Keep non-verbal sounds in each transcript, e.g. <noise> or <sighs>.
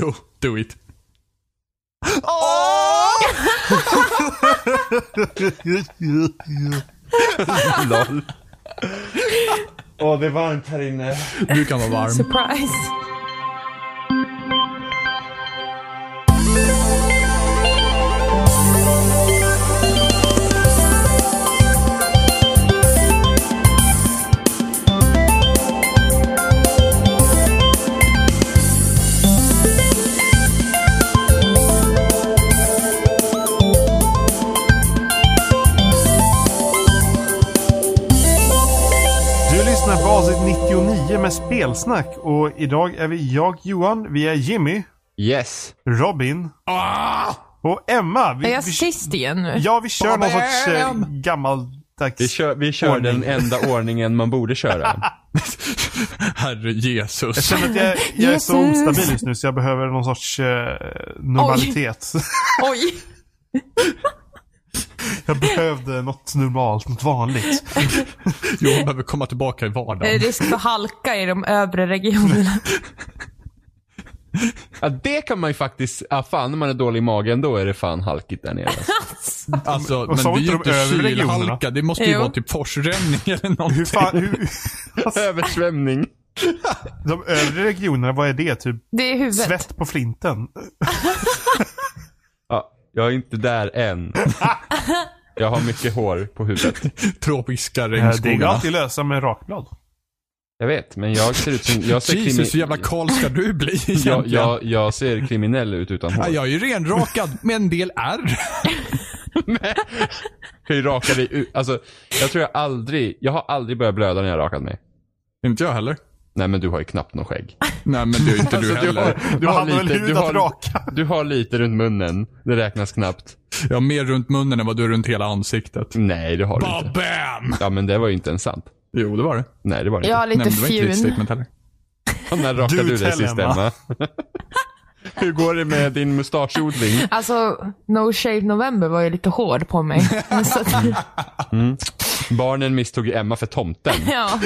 Jo, do it. Lol. Åh, det är varmt här inne. Du kan vara varm. Surprise. Spelsnack och idag är vi jag Johan, vi är Jimmy, Yes. Robin och Emma. Vi, Är jag vi, sist igen nu? ja, vi kör någon sorts eh, gammaldags... Vi kör, vi kör den enda <laughs> ordningen man borde köra. Herre Jag Jesus. känner att jag, jag är så ostabil just nu så jag behöver någon sorts eh, normalitet. Oj. <laughs> jag behövde något normalt, något vanligt. <laughs> Johan behöver komma tillbaka i Det är vardagen. risk för halka i de övre regionerna. <laughs> Ja, det kan man ju faktiskt, ja fan när man är dålig i magen då är det fan halkigt där nere. <laughs> Alltså, Och så men det är ju inte de kylhalka. Det måste ju Jo. vara typ forsränning eller någonting. Hur fan, hur, Översvämning. de övre regionerna, vad är det? Typ Det är huvudet. svett på flinten? Ja, jag är inte där än. <laughs> Jag har mycket hår på huvudet. Tropiska Eh, Det går alltid lösa med rakblad. Jag vet, men jag ser ut som, jag ser, Jesus, hur jävla Karl ska du bli <laughs> jag, jag, jag ser kriminell ut utan hår. Ja, jag är ju renrakad med en del ärr. kan <laughs> ju raka dig ut. Alltså, jag tror jag aldrig, jag har aldrig börjat blöda när jag rakat mig. Inte jag heller. Nej men du har ju knappt någon skägg. <laughs> Nej, men det är inte Alltså, du <laughs> du heller. har, du har hade väl lite, du har, raka? du har lite runt munnen. Det räknas knappt. Jag har mer runt munnen än vad du har runt hela ansiktet. Nej, det har du inte. bam! Ja men det var ju inte ens sant. Jo, det var det. Nej, det var det Jag har inte. lite Nej, men det var inte ditt fjun. statement heller. <laughs> När rakade Du du dig sist Emma. Hur går det med din mustaschodling? Alltså, No Shave November var ju lite hård på mig. <laughs> Att, Barnen misstog ju Emma för tomten. <laughs> ja.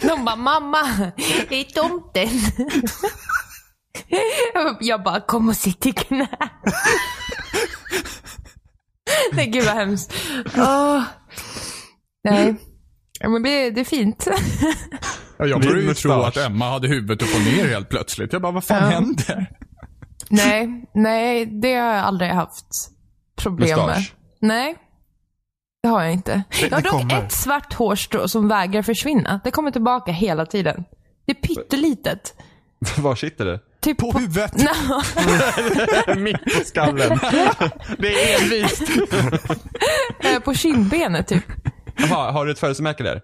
De bara, mamma, det är tomten. Jag bara, kom och sitt i knä. Nej, gud vad hemskt. Åh. Nej. Ja, Men det, det är fint. Ja, jag började ju tro att Emma hade huvudet upp och ner helt plötsligt. Jag bara, vad fan Ja. händer? <laughs> Nej, nej, det har jag aldrig haft problem med. Mustasch? Nej, det har jag inte. Jag har det dock kommer. ett svart hårstrå som vägrar försvinna. Det kommer tillbaka hela tiden. Det är pyttelitet. <laughs> Var sitter det? Typ På huvudet? Nå, <laughs> Mitt på skallen. Det är envist. eh, på kindbenet typ. Jaha, har du ett födelsemärke där?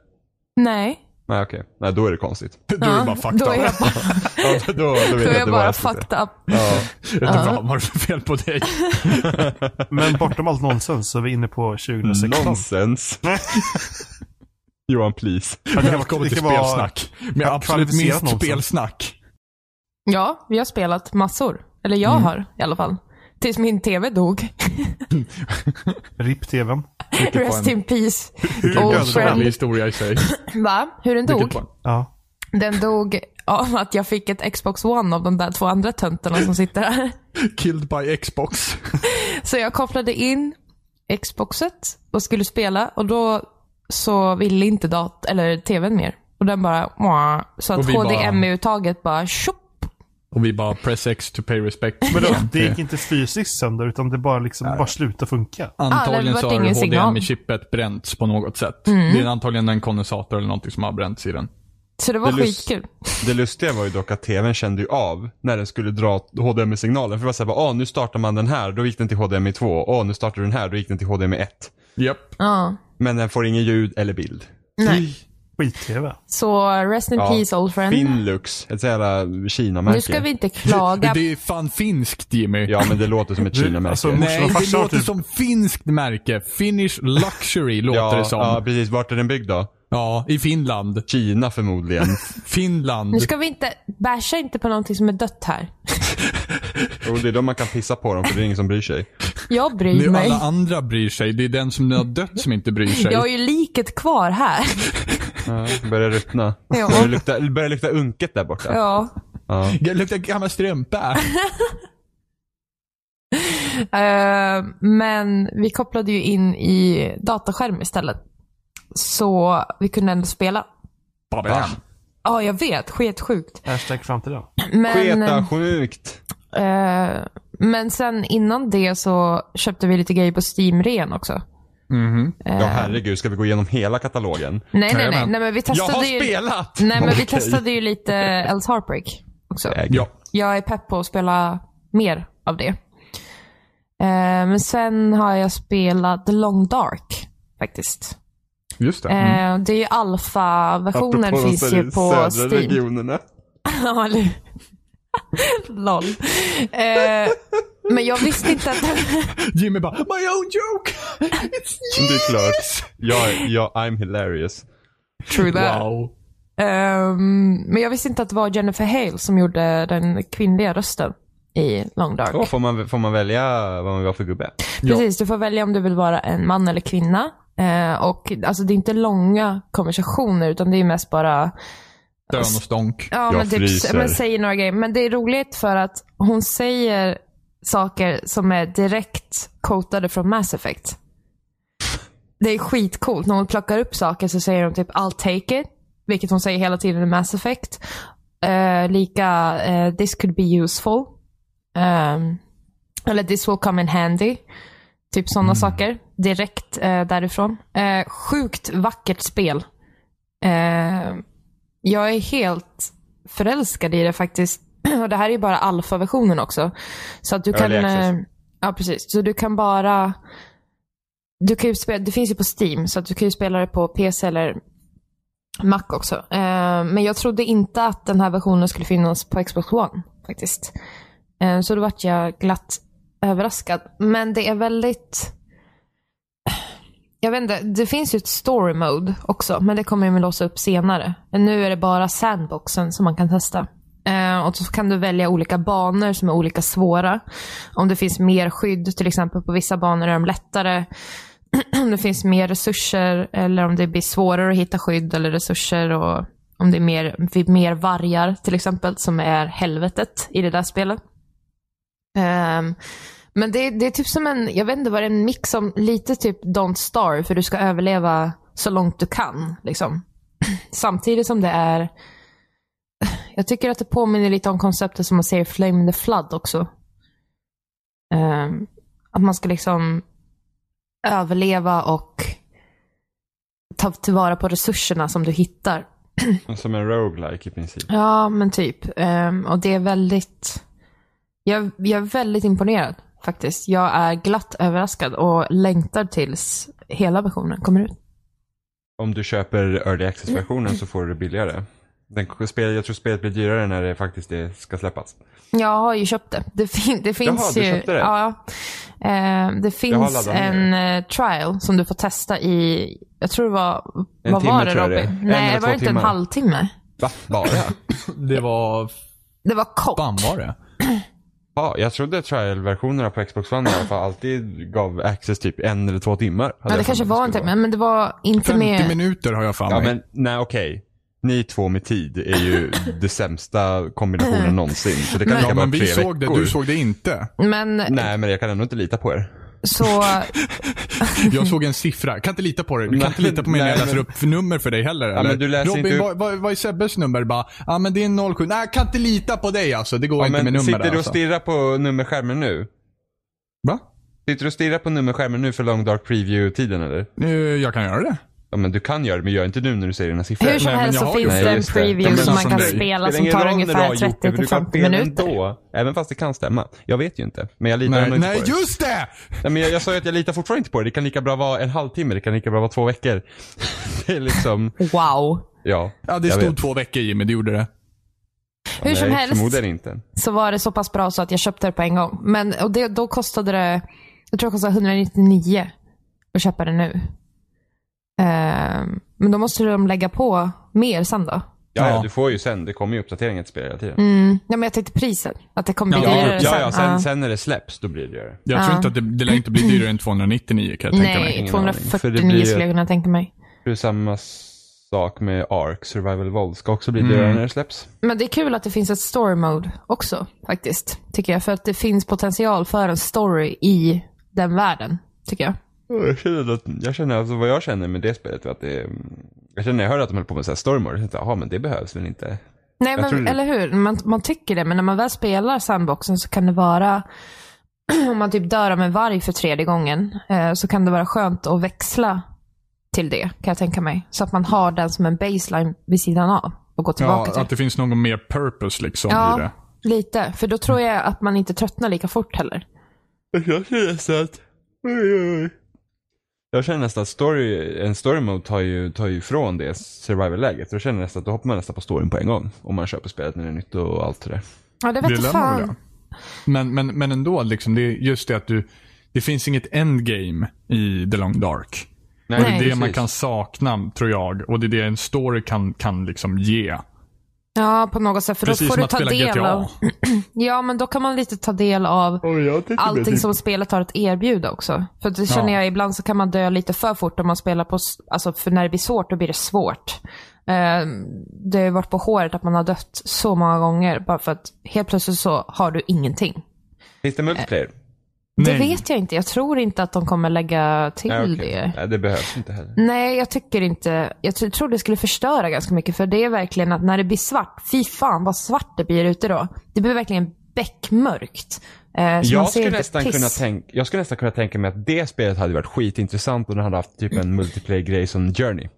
Nej. Nej okej. Nej då är det konstigt. <laughs> Då är det bara fucked då är up. jag bara, <laughs> Ja, då, då då är jag bara fucked up. Ja. Jag vet inte vad har du för fel på dig? <laughs> Men bortom allt nonsens så är vi inne på 2016. Nonsens. Johan please. Ja, det kan- Välkommen det till spelsnack. Med absolut minst nonsens. spelsnack. Ja, vi har spelat massor. Eller jag har i alla fall. Tills min TV dog. <laughs> RIP-TVn. Rest in peace. Hur dödade friend. historia i sig. Va? Hur den dog? Ja. Den dog av att jag fick ett Xbox One av de där två andra töntarna som sitter här. <laughs> Killed by Xbox. <laughs> Så jag kopplade in Xboxet och skulle spela och då så ville inte dat eller tvn mer. Och den bara Mwah. Så att bara- HDMI-uttaget bara tjopp. Och vi bara press X to pay respect. Men då, det gick inte fysiskt sönder utan det bara liksom bara slutade funka. Antagligen det så har. HDMI-chippet bränts på något sätt. Det är antagligen en kondensator eller någonting som har bränts i den. Så det var Det skitkul. Det lustiga var ju dock att tvn kände ju av när den skulle dra HDMI-signalen. För det var såhär, åh nu startar man den här, då gick den till HDMI 2. Åh nu startar du den här, då gick den till HDMI 1. Japp. Ja. Men den får ingen ljud eller bild. Nej. Skit-TV. Så rest in Ja. peace old friend. Finlux, ett sånt Kina-märke. Nu ska vi inte klaga. <laughs> Det är fan finskt Jimmy. Ja men det låter som ett Kina-märke. alltså, Nej, det låter typ- som finskt märke. Finnish luxury <laughs> låter ja, det som. Ja Ja. precis, vart är den byggd då? i Finland. Kina förmodligen. <laughs> Finland. Nu ska vi inte, basha inte på någonting som är dött här. Jo det är då man kan pissa på dem för det är ingen som bryr sig. Jag bryr Nu mig. alla andra bryr sig. Det är den som har dött som inte bryr sig. Jag har ju liket kvar här. Ja, börjar ruttna. Ja. Börjar lukta, börjar lukta unket där borta. Ja. Ja. Det luktar gammal strumpa. <laughs> Eh, men vi kopplade ju in i dataskärm istället. Så vi kunde ändå spela. Babben. Ja, jag vet. Sketsjukt. Hashtag fram till. Men, Sketa sjukt. eh, men sen innan det så köpte vi lite grejer på Steam-ren också. Mhm. Ja herregud, ska vi gå igenom hela katalogen? Nej, nej, nej. Nej men vi Jag testade har ju... spelat! Nej, men vi Okej. testade ju lite Else Heartbreak också. Äg. Ja. Jag är pepp på att spela mer av det. Eh, men sen har jag spelat The Long Dark faktiskt. Just det. Mm. Eh, det är ju alfa-versionen finns ju på södra Steam. regionerna. <laughs> Ja? <laughs> Lol. Eh, men jag visste inte att... <laughs> Jimmy bara, my own joke! It's Det är klart. Jag, jag, I'm hilarious. True that. Wow. Ehm, men jag visste inte att det var Jennifer Hale som gjorde den kvinnliga rösten i Long Dark. Åh, får, man, får man välja vad man vill vara för gubbe? Precis, du får välja om du vill vara en man eller kvinna. Eh, och alltså det är inte långa konversationer utan det är mest bara Dön och stånk. Ja, Jag men typ, men säger några grejer. Men det är roligt för att hon säger saker som är direkt quotade från Mass Effect. Det är skitcoolt. När hon plockar upp saker så säger hon typ I'll take it. Vilket hon säger hela tiden i Mass Effect. Eh, lika eh, This could be useful. Ehm, eller This will come in handy. Typ sådana saker. Direkt eh, därifrån. Sjukt vackert spel. Jag är helt förälskad i det faktiskt. <clears throat> Och det här är bara alfa-versionen också. Så att du kan... Early access. eh, Ja, precis. Så du kan bara... Du kan spela, det finns ju på Steam, så att du kan ju spela det på PC eller Mac också. Eh, men jag trodde inte att den här versionen skulle finnas på Xbox One faktiskt. Eh, så då vart jag glatt överraskad. Men det är väldigt... Jag vet inte, det finns ju ett story mode också, men det kommer jag låsa upp senare. Men nu är det bara sandboxen som man kan testa. Eh, och så kan du välja olika banor som är olika svåra. Om det finns mer skydd, till exempel på vissa banor är de lättare. <clears throat> om det finns mer resurser eller om det blir svårare att hitta skydd eller resurser. Och om det är mer, mer vargar till exempel, som är helvetet i det där spelet. Eh, men det, det är typ som en, jag vet inte vad det är, en mix som lite typ Don't Starve, för du ska överleva så långt du kan. Liksom. <clears throat> Samtidigt som det är, jag tycker att det påminner lite om konceptet som man ser i Flame in the Flood också. Ehm, att man ska liksom överleva och ta tillvara på resurserna som du hittar. <clears throat> Som en roguelike i princip. Ja, men typ. Ehm, och det är väldigt... Jag, jag är väldigt imponerad faktiskt. Jag är glatt överraskad och längtar tills hela versionen kommer ut. Om du köper early access-versionen så får du det billigare. Den, spel, jag tror spelet blir dyrare när det faktiskt det ska släppas. Jag har ju köpt det. Det, fin- det finns du ju... köpte det? Ja. Ehm, det finns en ner. eh, trial som du får testa i... Jag tror det var... En vad timme var det. Robin? En Nej, det var inte en timmar. halvtimme. Va? Bara? Det var, Det var kort. fan var det? Ja, jag trodde trial-versionerna på Xbox One i alla fall alltid gav access typ en eller två timmar. Ja, det kanske var en timme, men det var inte 50 med... minuter har jag för Ja mig. men nej okej. Ni två med tid är ju <laughs> det sämsta kombinationen någonsin. Så det kan Men- ja, men vi tre såg det, veckor. du såg det inte. Men Nej men jag kan ändå inte lita på er. Så... <laughs> Jag såg en siffra. Kan inte lita på det. Du kan inte lita på mig när jag läser upp nummer för dig heller. eller? men du läser Robin, inte upp- vad, vad, är Sebbes nummer? Bara, ja men det är 07. Nej, jag kan inte lita på dig alltså. Det går Ja, inte med nummer sitter du och alltså. stirrar på nummerskärmen nu? Va? Sitter du och stirrar på nummerskärmen nu för Long Dark Preview-tiden eller? Eh, Jag kan göra det. Ja men du kan göra det men gör inte nu när du säger dina siffror. Hur som Nej, helst så finns Nej, det en preview som man kan dig. spela som tar ungefär gjort det, 30 för du kan 50 spela minuter. ändå. Även fast det kan stämma. Jag vet ju inte. Men jag litar Nej, ändå inte nej på det. just det! Nej, men jag, jag sa ju att jag litar fortfarande inte på det. Det kan lika bra vara en halvtimme, det kan lika bra vara två veckor. <laughs> det är liksom, Wow. ja. Ja, det stod vet. två veckor Jimmy, det gjorde det. Hur som Nej, helst. Förmodligen inte. Så var det så pass bra så att jag köpte det på en gång. Men och det, då kostade det, jag tror det kostade 199 att köpa det nu. Ehm, men då måste de lägga på mer sen då. Ja, ja. Du får ju sen. Det kommer ju uppdateringar till spelet hela tiden. Mm. Ja, men jag tänkte priset. Att det kommer bli Ja, dyrare Ja, sen. ja, sen, Ja. sen när det släpps, då blir det dyrare. Jag Ja. tror inte att det, det lär inte bli dyrare än 299 kan jag tänka mig. Nej, Ingen aning. För det 249 blir ju- skulle jag kunna tänka mig. Det är samma sak med Ark, Survival Evolved, ska också bli Mm. dyrare när det släpps. Men det är kul att det finns ett story mode också, faktiskt. Tycker jag. För att det finns potential för en story i den världen, tycker jag. Jag känner, att, jag känner alltså vad jag känner med det spelet är att det Jag känner när jag hörde att de höll på med så här story mode, jag tänkte jaha men det behövs väl inte. Nej, men, det- eller hur? Man, man tycker det, men när man väl spelar sandboxen så kan det vara, <clears throat> om man typ dör av en varg för tredje gången, eh, så kan det vara skönt att växla till det, kan jag tänka mig. Så att man har den som en baseline vid sidan av och gå tillbaka Ja, till. att det finns någon mer purpose liksom i Ja, det. lite. För då tror jag att man inte tröttnar lika fort heller. Jag känner nästan att, oj, oj, oj. Jag känner nästan att story, en story mode tar ju, tar ju ifrån det survival-läget. Jag känner nästan att då hoppar man nästan på storyn på en gång. Om man köper spelet när det är nytt och allt det där. Ja, det Det vet lär jag man fan. Men, men, men ändå, liksom, det är just det att du, det finns inget endgame i The Long Dark. Nej, Och det är det precis. man kan sakna, tror jag. Och det är det en story kan, kan liksom ge. Ja, på något sätt. För Precis då får du ta del GTA. av... <clears throat> Ja, men då kan man lite ta del av allting som spelet har att erbjuda också. För det känner Ja. jag, ibland så kan man dö lite för fort om man spelar på, alltså för när det blir svårt, då blir det svårt. Eh, det har ju varit på håret att man har dött så många gånger, bara för att helt plötsligt så har du ingenting. Finns det multiplayer? Det Nej. vet jag inte. Jag tror inte att de kommer lägga till Nej, okej. det. Nej, det behövs inte heller. Nej, jag tycker inte. Jag tr- tror det skulle förstöra ganska mycket. För det är verkligen att när det blir svart, fy fan vad svart det blir ute då. Det blir verkligen beckmörkt. Eh, Jag skulle, nästan piss. kunna tänka, jag skulle nästan kunna tänka mig att det spelet hade varit skitintressant om det hade haft typ en multiplayer-grej som Journey.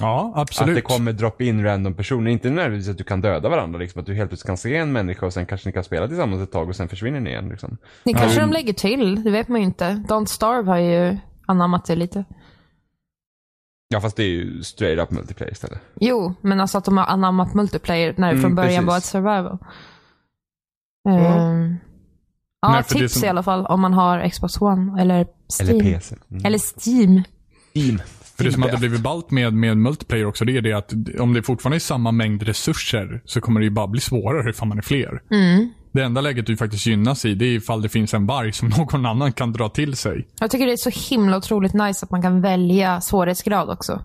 Ja, Att absolut. det kommer droppa in random personer. Inte nödvändigtvis att du kan döda varandra, liksom, att du helt plötsligt kan se en människa och sen kanske ni kan spela tillsammans ett tag och sen försvinner ni igen. Liksom. Det kanske Ja. de lägger till, det vet man ju inte. Don't Starve har ju anammat det lite. Ja, fast det är ju straight up multiplayer istället. Jo, men alltså att de har anammat multiplayer när det Mm, från början precis. var ett survival. Ehm, ja, Nej, tips som- i alla fall om man har Xbox One eller Steam. Eller PC. Mm. Eller Steam. Steam. För det som hade blivit ballt med, med multiplayer också, det är det att om det fortfarande är samma mängd resurser så kommer det ju bara bli svårare ifall man är fler. Mm. Det enda läget du faktiskt gynnas i, det är ifall det finns en varg som <laughs> någon annan kan dra till sig. Jag tycker det är så himla otroligt nice att man kan välja svårighetsgrad också.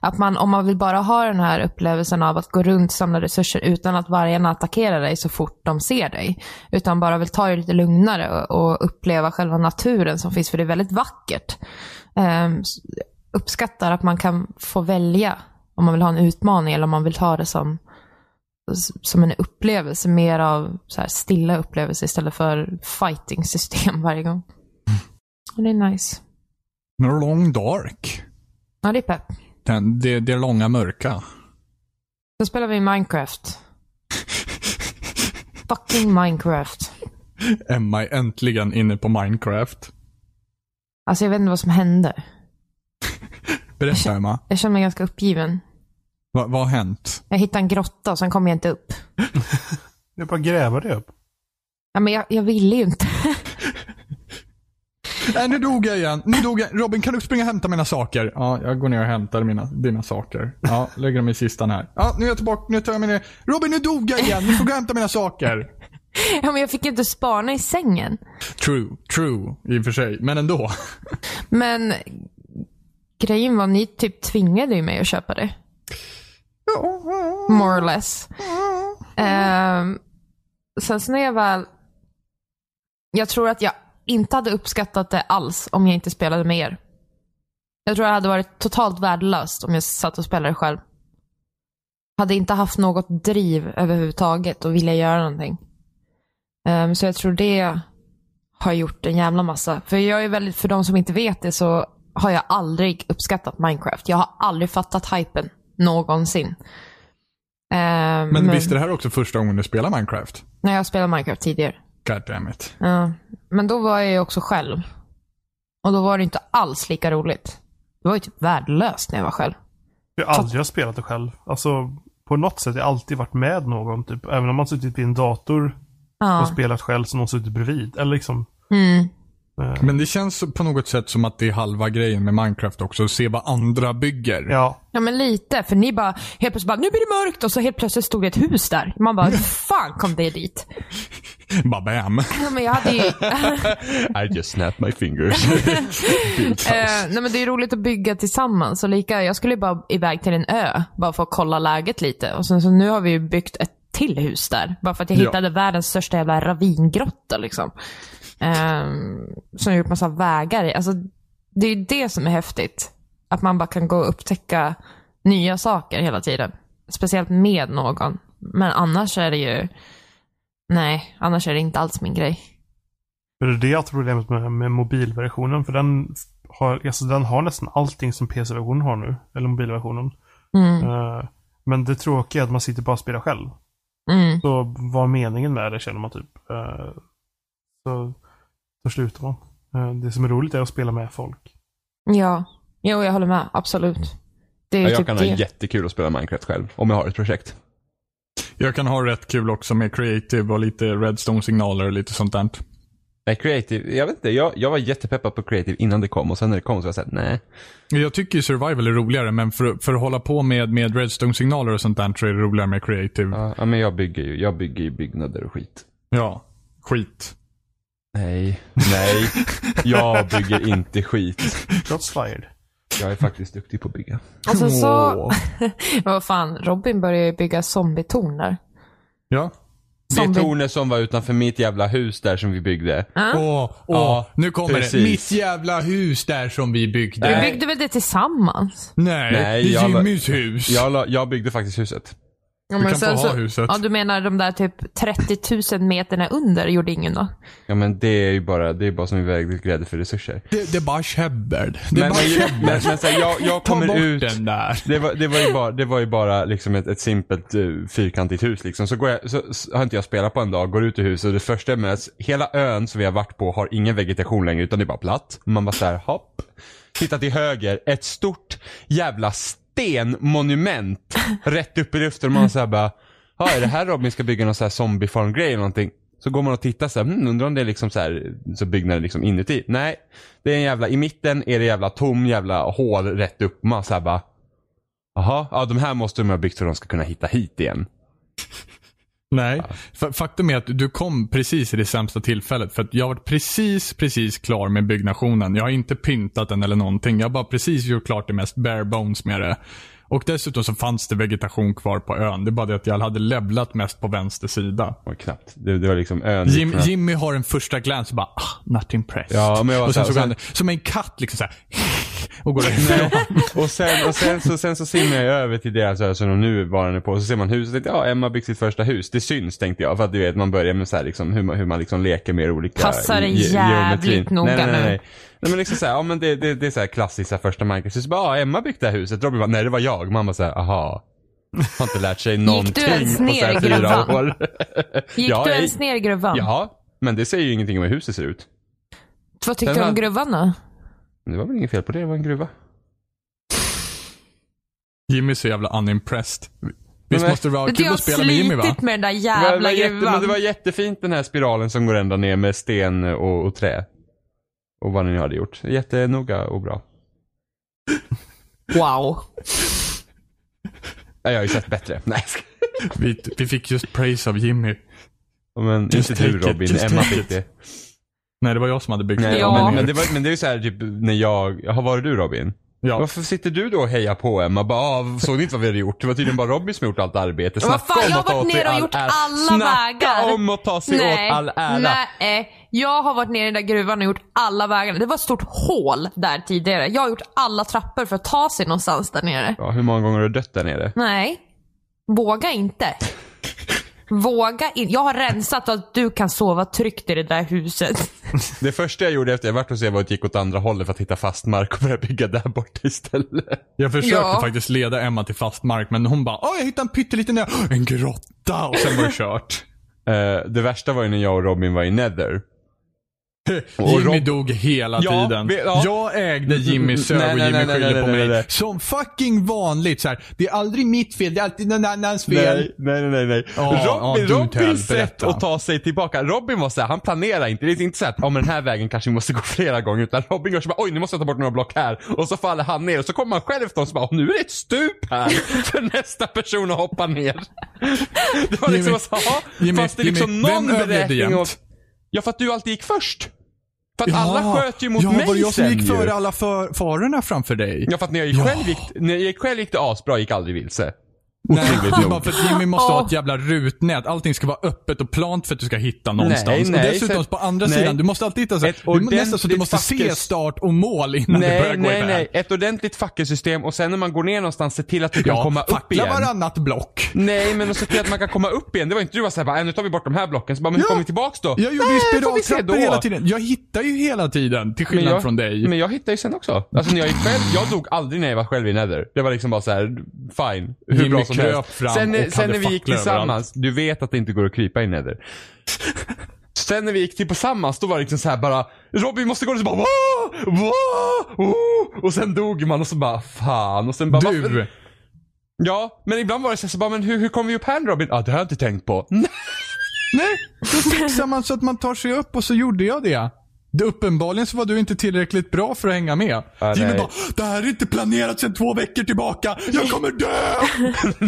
Att man, om man vill bara ha den här upplevelsen av att gå runt och samla resurser utan att vargarna attackerar dig så fort de ser dig. Utan bara vill ta det lite lugnare och, och uppleva själva naturen som finns, för det är väldigt vackert. Um, uppskattar att man kan få välja om man vill ha en utmaning eller om man vill ta det som, som en upplevelse. Mer av så här stilla upplevelse istället för fighting-system <laughs> varje gång. Och Det är nice. No long dark. Ja, det är pepp. Den, det, det är långa mörka. Då spelar vi Minecraft. <laughs> Fucking Minecraft. Emma är äntligen inne på Minecraft. Alltså jag vet inte vad som hände. Berätta Emma. Jag känner mig ganska uppgiven. Va, vad har hänt? Jag hittade en grotta och sen kom jag inte upp. <laughs> Är bara gräva det upp. Ja, men jag, jag ville ju inte. <laughs> Nej, nu dog jag igen. Nu dog jag. Robin, kan du springa och hämta mina saker? Ja, jag går ner och hämtar mina, dina saker. Ja, lägger dem i kistan här. Ja, nu är jag tillbaka. Nu tar jag mina... Robin, nu dog jag igen. Nu får du gå och hämta mina saker. <laughs> Ja, men jag fick inte spana i sängen. True, true i och för sig. Men ändå. Men grejen var, ni typ tvingade ju mig att köpa det. More or less. Um, sen så när jag väl... Jag tror att jag inte hade uppskattat det alls om jag inte spelade med er. Jag tror det hade varit totalt värdelöst om jag satt och spelade själv. Hade inte haft något driv överhuvudtaget och vilja göra någonting. Um, så jag tror det har gjort en jävla massa. För jag är väldigt, för de som inte vet det så har jag aldrig uppskattat Minecraft. Jag har aldrig fattat hypen någonsin. Ehm, Men visst är det här också första gången du spelar Minecraft? När jag spelade Minecraft tidigare. God damn it. Ja. Men då var jag ju också själv. Och då var det inte alls lika roligt. Det var ju typ värdelöst när jag var själv. Jag har aldrig har spelat det själv. Alltså, på något sätt har jag alltid varit med någon. Typ. Även om man suttit vid en dator och Ja. spelat själv så någon suttit bredvid. Eller liksom. Mm. Eh, Men det känns på något sätt som att det är halva grejen med Minecraft också. Att se vad andra bygger. Ja. Ja men lite, för ni bara, helt plötsligt bara, nu blir det mörkt och så helt plötsligt stod det ett hus där. Man bara, hur fan kom det dit? <laughs> Bara bam. Ja, men jag hade ju... <laughs> I just snapped my fingers. <laughs> Eh, nej men det är roligt att bygga tillsammans. Så lika, jag skulle bara iväg till en ö, bara för att kolla läget lite. Och sen så nu har vi ju byggt ett till hus där. Bara för att jag Ja. hittade världens största jävla ravingrotta liksom. Um, som gjort massa vägar i. Alltså, det är det som är häftigt. Att man bara kan gå och upptäcka nya saker hela tiden. Speciellt med någon. Men annars är det ju... Nej, annars är det inte alls min grej. Det är det jag tror problemet med, med mobilversionen. För den har, alltså den har nästan allting som PC-versionen har nu. Eller mobilversionen. Mm. Eh, men det tråkiga är att man sitter bara och spelar själv. Mm. Så vad meningen med det känner man typ. Eh, så, så slutar man. Eh, det som är roligt är att spela med folk. Ja, jo jag håller med. Absolut. Det är Ja, jag typ kan det. ha jättekul att spela Minecraft själv, om jag har ett projekt. Jag kan ha rätt kul också med creative och lite redstone-signaler och lite sånt där. Nej, creative, jag vet inte, jag, jag var jättepeppad på creative innan det kom och sen när det kom så var jag såhär, nej. Jag tycker survival är roligare, men för, för att hålla på med, med redstone-signaler och sånt där så är det roligare med creative. Ja, Ja, ja, men jag bygger ju, jag bygger ju byggnader och skit. skit. Nej, nej. Jag bygger inte skit. Shots fired. Jag är faktiskt duktig på att bygga. Alltså så, Åh. <laughs> vad fan, Robin började ju bygga zombietorn där. Ja. Det Zombie- tornet som var utanför mitt jävla hus där som vi byggde. Åh, åh, Ja, nu kommer precis. det. Mitt jävla hus där som vi byggde. Vi Nej. byggde väl det tillsammans? Nej, Nej, det är jag- Jimmys hus. Jag, la- jag byggde faktiskt huset. Ja, Du kan sen få ha huset. Ja, du menar de där typ 30 000 meterna under gjorde ingen då? Ja men det är ju bara, det är bara som vi vägde grädde för resurser. Det, det är bara käbbel. Det är Men, bara men, käbbel. men, men så här, jag, jag <laughs> Ta kommer bort ut. den där. Det var, det var ju bara, det var ju bara liksom ett, ett simpelt uh, fyrkantigt hus liksom. Så, går jag, så, så har inte jag spelat på en dag, går ut ur huset och det första jag möts, hela ön som vi har varit på har ingen vegetation längre utan det är bara platt. Man bara såhär, hopp. Titta till höger, ett stort jävla stenmonument <laughs> rätt upp i luften och man såhär bara, ja är det här Robin ska bygga någon sån här zombiefarm-grej eller någonting? Så går man och tittar så här, hmm, undrar om det är liksom så här, så byggnaden liksom inuti. Nej, det är en jävla, i mitten är det jävla tom jävla hål rätt upp. Man så här bara, Jaha, ja de här måste de ha byggt för att de ska kunna hitta hit igen. Nej. Fa- Faktum är att du kom precis i det sämsta tillfället. För att jag varit precis, precis klar med byggnationen. Jag har inte pyntat den eller någonting. Jag har bara precis gjort klart det mest bare bones med det. Och dessutom så fanns det vegetation kvar på ön. Det är bara det att jag hade levlat mest på vänster sida. Och knappt. Det, det var liksom ön. Jim, Jimmy har en första glans och bara, ah, not impressed. Ja, men jag var och sen så här- han som en katt liksom såhär. <laughs> Och går därifrån. <laughs> och sen, och sen, så, sen så simmar jag över till deras ö som de nu varande på. Så ser man huset och tänkte, ja Emma byggt sitt första hus. Det syns tänkte jag. För att du vet, man börjar med så här, liksom, hur, man, hur man liksom leker med olika Passar ge- jävligt geometrin. noga nej, nej, nej, nu. nej. Nej men liksom såhär, ja men det, det, det är såhär klassiskt såhär, första Minecraft. Så bara, ja Emma byggt det här huset. Robin bara, nej det var jag. Man bara såhär, aha. Har inte lärt sig någonting ens på ner så här i fyra gruvan? år. <laughs> Gick Ja, du ens ner i gruvan? Ja, men det säger ju ingenting om hur huset ser ut. Vad tyckte Den du om gruvan då? Det var väl inget fel på det, det var en gruva. Jimmy är så jävla unimpressed. Visst Men- måste det vara Du kul att spela med Jimmy va? slitit med den där Det var, det, var jävla jätte, men gruvan. det var jättefint den här spiralen som går ända ner med sten och, och trä. Och vad ni hade gjort. Jättenoga och bra. Wow. Ja, Jag har ju sett bättre. <laughs> Nej, jag. Vi, vi fick just praise av Jimmy. men Just inte du Robin, just Emma fick det. Nej, det var jag som hade byggt Nej. Ja. men, men, det var, men det är ju så här typ när jag, har varit du Robin? Ja. Varför sitter du då och hejar på Emma? Bara, ah, såg ni inte vad vi hade gjort? Det var tydligen bara Robin som gjort allt arbete. Snacka fan, om jag att ta har varit åt sig nere och all gjort ära. alla Snacka vägar. om att ta sig åt all ära. nej, jag har varit nere i den där gruvan och gjort alla vägarna. Det var ett stort hål där tidigare. Jag har gjort alla trappor för att ta sig någonstans där nere. Ja, hur många gånger har du dött där nere? Nej, våga inte. Våga inte. Jag har rensat så att du kan sova tryggt i det där huset. <laughs> Det första jag gjorde efter jag varit hos er var att jag gick åt andra hållet för att hitta fast mark och börja bygga där borta istället. Jag försökte Ja. faktiskt leda Emma till fast mark, men hon bara Åh, jag hittade en pytteliten ö. En grotta! Och sen var det kört. <laughs> Eh, det värsta var ju när jag och Robin var i Nether. <laughs> Jimmy dog hela Ja, tiden. vi- ja. Jag ägde Jimmy sög Nej, och nej, Jimmy nej, nej, nej, på nej, mig. nej. Som fucking vanligt så här. Det är aldrig mitt fel, det är alltid någon annans fel. Nej, nej, nej, nej. Ja, Robin, du, Robins sätt att ta sig tillbaka. Robin var såhär, han planerar inte. Det är inte så att, men den här vägen kanske vi måste gå flera gånger. Utan Robin gör så bara, oj nu måste jag ta bort några block här. Och så faller han ner och så kommer han själv efter och så bara, nu är det ett stup här. <laughs> för nästa person att hoppa ner. Det var liksom Jimmy, så, ja, Jimmy, fast det är liksom Jimmy, någon beräkning av... Ja, för att du alltid gick först. För att alla sköt ju mot ja, mig var det jag som sen gick före alla för, farorna framför dig? Ja, för att när jag gick Ja. själv gick, när jag gick själv gick det asbra, gick aldrig vilse. Nej, Otroligt <laughs> nog. bara för att Jimmy måste ha ett jävla rutnät. Allting ska vara öppet och plant för att du ska hitta någonstans. Nej, nej, och dessutom så- på andra nej. sidan, du måste alltid hitta så Ett du, nästan så att du måste se fackes- start och mål innan du Nej, börjar gå nej, iväg. nej. Ett ordentligt fackelsystem och sen när man går ner någonstans, se till att du kan Ja, komma upp igen. varannat block. Nej, men att se till att man kan komma upp igen. Det var inte du var såhär bara, "Äh, nu tar vi bort de här blocken. Så bara, men hur Ja. kommer vi tillbaks då? Jag gjorde Nej, ju se spiraltrappor hela tiden. Jag hittar ju hela tiden, till Men skillnad jag, från dig. Men jag hittade ju sen också. Alltså när jag gick själv, jag dog aldrig när jag var själv i Nether. Det var liksom bara så här: fine. Hur Jimmy bra som kröp fram sen och sen när vi gick tillsammans, du vet att det inte går att krypa i Nether. Sen när vi gick till tillsammans, då var det liksom så här bara, Robin måste gå och så bara Wah! Wah! Oh! Och sen dog man och så bara, fan. Och sen bara, varför- Du, Ja, men ibland var det så här, så bara, men hur, hur kom vi upp här Robin? Ja, det har jag inte tänkt på. <laughs> Nej. nej, då fixar man så att man tar sig upp och så gjorde jag det. Det uppenbarligen så var du inte tillräckligt bra för att hänga med. Ja, Jimmy nej. bara, det här är inte planerat sedan två veckor tillbaka. Jag kommer dö!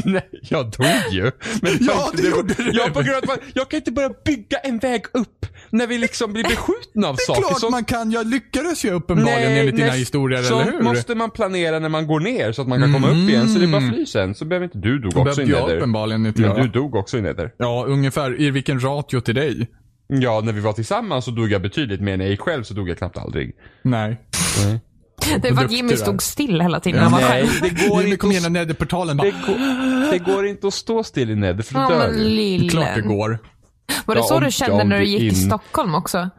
<laughs> Nej, jag dog ju. Men Ja, det var- gjorde du. Jag, på grund av jag kan inte börja bygga en väg upp när vi liksom blir beskjutna av Det är saker. klart som- man kan. Jag lyckades ju uppenbarligen enligt dina nej, historier, eller hur? måste man planera när man går ner så att man kan komma upp igen. Så det är bara fly sen. Så behöver inte du dog också i jag Nether. uppenbarligen inte Men göra. du dog också i. Ja, ungefär. I vilken ratio till dig? Ja, när vi var tillsammans så dog jag betydligt mer. När jag gick själv så dog jag knappt aldrig. Nej. Det var att Jimmy du är. stod still hela tiden. när han var själv. det går Jimmy inte kom igenom nederportalen bara, Det går, det går inte att stå still i Nether för du Ja, dör men ju. klart det går. Var det Ja, så om- du kände när du du gick till in- Stockholm också?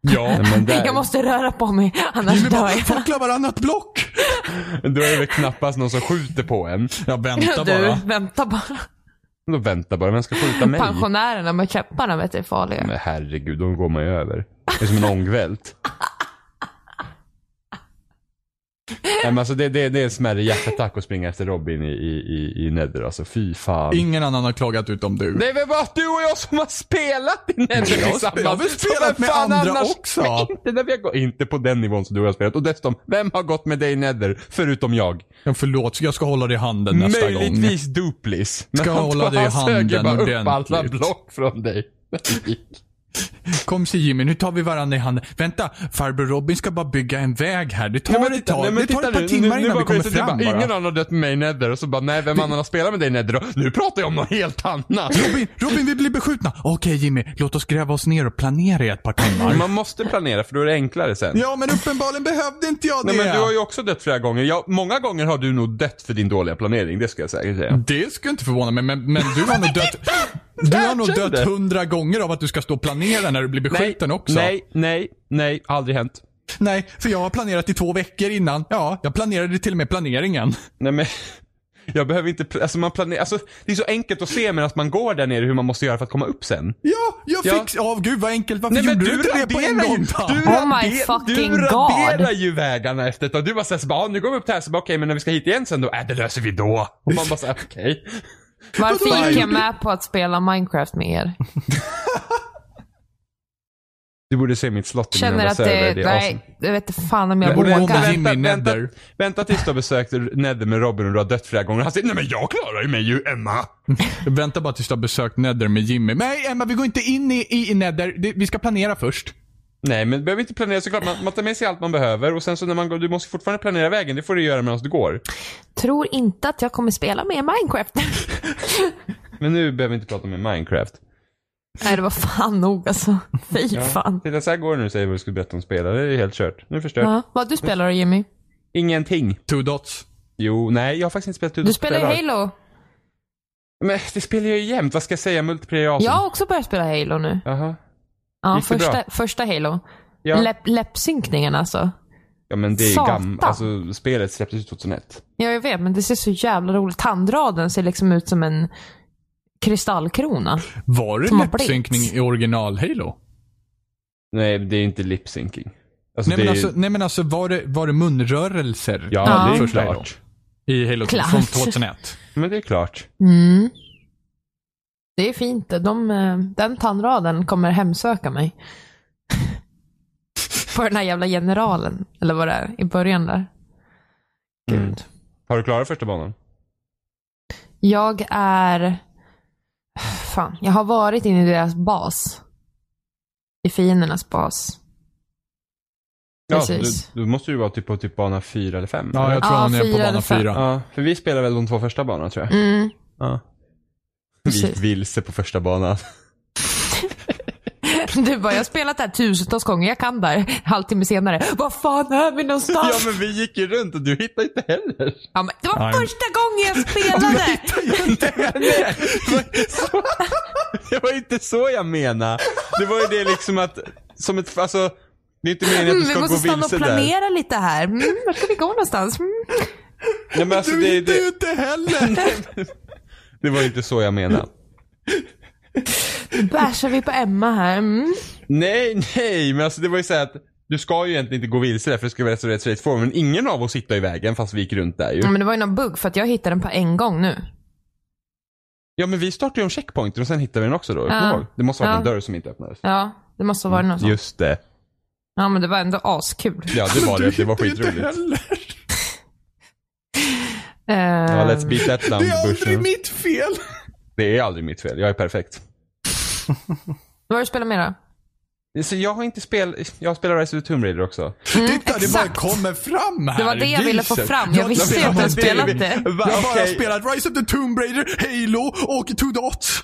Ja. Men där, <laughs> Jag måste röra på mig, annars Jimmy dör bara, jag. fackla varannat block. Då är det väl knappast någon som skjuter på en. Jag väntar Du, bara. vänta bara. Då väntar bara, vem ska skjuta mig? Pensionärerna med käpparna vet du är farliga. Men herregud, de går man ju över. Det är som en ångvält. <laughs> Nej men alltså det, det, det är en smärre hjärtattack att springa efter Robin i, i, i, Nether alltså. Fy fan. Ingen annan har klagat utom du. Det är väl bara du och jag som har spelat i Nether Jag tillsammans. jag har väl spelat med andra också. Inte, när vi har gått, inte på den nivån som du har spelat. Och dessutom, vem har gått med dig i Nether förutom jag? Ja, förlåt, jag ska hålla dig i handen nästa gång. Möjligtvis Duplis. Ska han, hålla dig i han söger handen bara upp alla ordentligt. block från dig. Kom så Jimmy, nu tar vi varandra i handen. Vänta, farbror Robin ska bara bygga en väg här. Det tar Ja, men ett tag. nej, men det tar titta ett par timmar nu, nu innan vi kommer fram bara. Ingen annan har dött med mig i Nether och så bara, nej vem annan har spelat med dig i Nether då? Nu pratar jag om något helt annat. Robin, Robin, vi blir beskjutna. Okej Jimmy, låt oss gräva oss ner och planera i ett par timmar. Man måste planera för då är det enklare sen. Ja, men uppenbarligen behövde inte jag det. Nej, men du har ju också dött flera gånger. Ja, många gånger har du nog dött för din dåliga planering, det ska jag säkert säga. Det skulle inte förvåna mig, men, men du har nog dött... Du har nog dött hundra gånger av att du ska stå och planera när du blir beskjuten också. nej, nej, nej, aldrig hänt. Nej, för jag har planerat i två veckor innan. Ja, jag planerade till och med planeringen. Nej men, <laughs> jag behöver inte, alltså man planerar, alltså det är så enkelt att se medan man går där nere hur man måste göra för att komma upp sen. Ja, jag Ja. fick... Ja, gud vad enkelt. Varför Nej men gjorde du du inte det på en gång då? du, Oh my fucking du raderar God. ju vägarna efter ett tag. Du bara såhär, så bara, "Ah, nu går vi upp där, så bara okej men när vi ska hit igen sen då, äh det löser vi då. Och man bara såhär, <laughs> okej. Varför gick jag med på att spela Minecraft med er? Du borde se mitt slott i Känner att det, är nej, awesome. jag vet inte fan om jag vågar. vänta- Jimmy vänta, vänta tills du har besökt Nether med Robin och du har dött flera gånger. Han säger, nej men jag klarar ju mig ju Emma. Vänta bara tills du har besökt Nether med Jimmy. Nej, Emma, vi går inte in i, i, i Nether. Det, vi ska planera först. Nej men du behöver inte planera såklart, man, man tar med sig allt man behöver och sen så när man går, du måste fortfarande planera vägen, det får du göra medan du går. Tror inte att jag kommer spela mer Minecraft. <laughs> Men nu behöver vi inte prata om Minecraft. nej, det var fan nog alltså. Fy fan. Titta så här går det du säger vad du skulle berätta om spelare, det är helt kört. Nu förstört. Ja. Vad du spelar då Jimmy? Ingenting. Two dots. Jo, nej jag har faktiskt inte spelat ut Du spelar ju Halo. Men det spelar jag ju jämt, vad ska jag säga? Multiplayer awesome. Jag har också börjat spela Halo nu. Jaha. Ja, Gick det bra? första, första Halo. Ja. Läpp, läppsynkningen alltså. ja men det är ju Satan. gammalt, alltså spelet släpptes ju 2001. Ja, jag vet, men det ser så jävla roligt. Tandraden ser liksom ut som en kristallkrona. Var det Som har läppsynkning i original Halo? Nej, det är inte lip syncing. Alltså, Nej det men, är, alltså, nej men alltså var det, var det munrörelser? Ja, Ja. det är Första klart. I Halo 2 Klart. från 2001. Men det är klart. Mm. Det är fint. De, eh, den tandraden kommer hemsöka mig. <laughs> På den här jävla generalen. Eller vad det är, i början där. Gud. Mm. Har du klarat första banan? Jag är... Fan, jag har varit inne i deras bas. I fiendernas bas. Ja, Precis. då, då måste du vara typ på typ bana fyra eller fem. Ja, jag tror Ja, han är på bana fyra. ja, för vi spelar väl de två första banorna tror jag. Mm, Ja. Vi gick vilse på första banan. <laughs> Du bara, jag har spelat det här tusentals gånger, jag kan där. Halvtimme senare, var fan är vi Ja någonstans? men vi gick ju runt och du hittade inte heller. Ja, men det var Nej. första gången jag <laughs> spelade! Det var inte så- det var inte så jag menade. Det var ju det liksom att, som ett, alltså, det är inte meningen att Mm, du vi ska måste gå stanna och vilse där. planera lite här. Mm, var ska vi gå någonstans? Mm. Nej, men alltså, Du det, hittade ju det, inte heller! <laughs> det var inte så jag menade. Bärsar vi på Emma här. Mm. Nej, nej, men alltså det var ju så att du ska ju egentligen inte gå vilse där för det ska vara så rätt straight forward, men ingen av oss hittade i vägen fast vi gick runt där ju. Ja, men det var ju någon bugg för att jag hittade den på en gång nu. Ja men vi startade ju om checkpointer och sen hittade vi den också då, Ja. Det måste ha varit Ja. en dörr som inte öppnades. Ja, det måste ha varit något sånt. Just det. Ja, men det var ändå askul. Ja det var det, det var <laughs> skitroligt. Heller. Ja, let's Ehm, beat that down Det är aldrig bushen. mitt fel! Det är aldrig mitt fel, jag är perfekt. <laughs> Vad har du spelat med då? Så jag har inte spel, jag har spelat Rise of the Tomb Raider också. Titta, det bara exakt. kommer fram här. Det var det jag ville få fram. Jag visste spelat att du det. spelat det. Jag har bara spelat Rise of the Tomb Raider, Halo och Two Dots.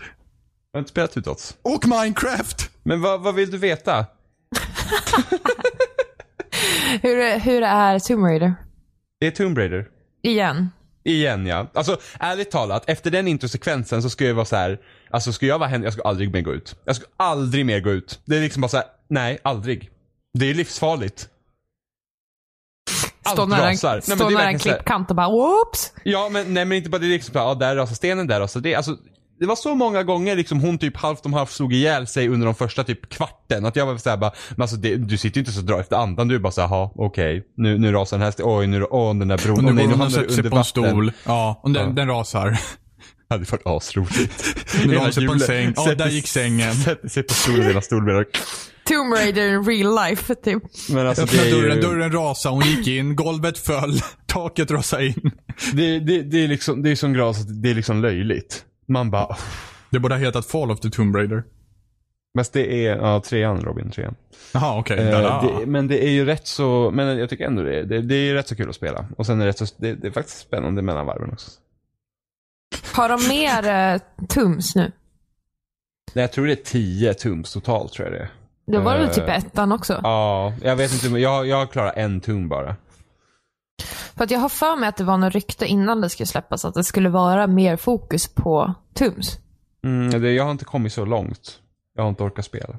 Jag har inte spelat Tutots. Och Minecraft. Men vad, vad vill du veta? <laughs> Hur, hur är Tomb Raider? Det är Tomb Raider. Igen. Igen ja. Alltså ärligt talat, efter den introsekvensen så ska jag vara så här. Alltså ska jag vara henne, jag ska aldrig mer gå ut. Jag ska aldrig mer gå ut. Det är liksom bara så här, nej aldrig. Det är livsfarligt. Stå Allt nära en, rasar. Men stå nära en klippkant och bara whoops. Ja men nej men inte bara det är liksom ja där rasar stenen, där rasar det. Alltså det var så många gånger liksom hon typ halvt om halvt slog ihjäl sig under de första typ kvarten. Att jag var såhär bara, men alltså det, du sitter ju inte så drar efter andan. Du är bara såhär, jaha okej. Nu, nu rasar den här oj nu, åh den där bron, Och nu nej går nu hamnar sätter du sig under på en stol. Ja, och den, Ja. den rasar. Det hade varit asroligt. Nu la hon sig på en säng. Ja, sätter- där gick sängen. Sätter sig på stolen, hela stolben. Tomb Raider in real life, typ. Men alltså det är dörren, ju, dörren rasade, hon gick in, golvet föll, <laughs> taket rasade in. det, det, det är liksom, det är sån gras att det är liksom löjligt. Man bara, Det borde ha hetat Fall of the Tomb Raider. men det är, ja trean Robin, trean. Jaha, okej. Eh, Där, det, men det är ju rätt så, men jag tycker ändå det, det, det är ju rätt så kul att spela. Och sen är det, rätt så, det, det är faktiskt spännande mellan varven också. Har de mer uh, Tums nu? Nej, jag tror det är 10 tums totalt tror jag det är. Det var väl Eh, typ ettan också? Ja, jag vet inte, men jag, jag klarar en tum bara. För att jag har för mig att det var något rykte innan det skulle släppas att det skulle vara mer fokus på Tums. Mm, det, jag har inte kommit så långt. Jag har inte orkat spela.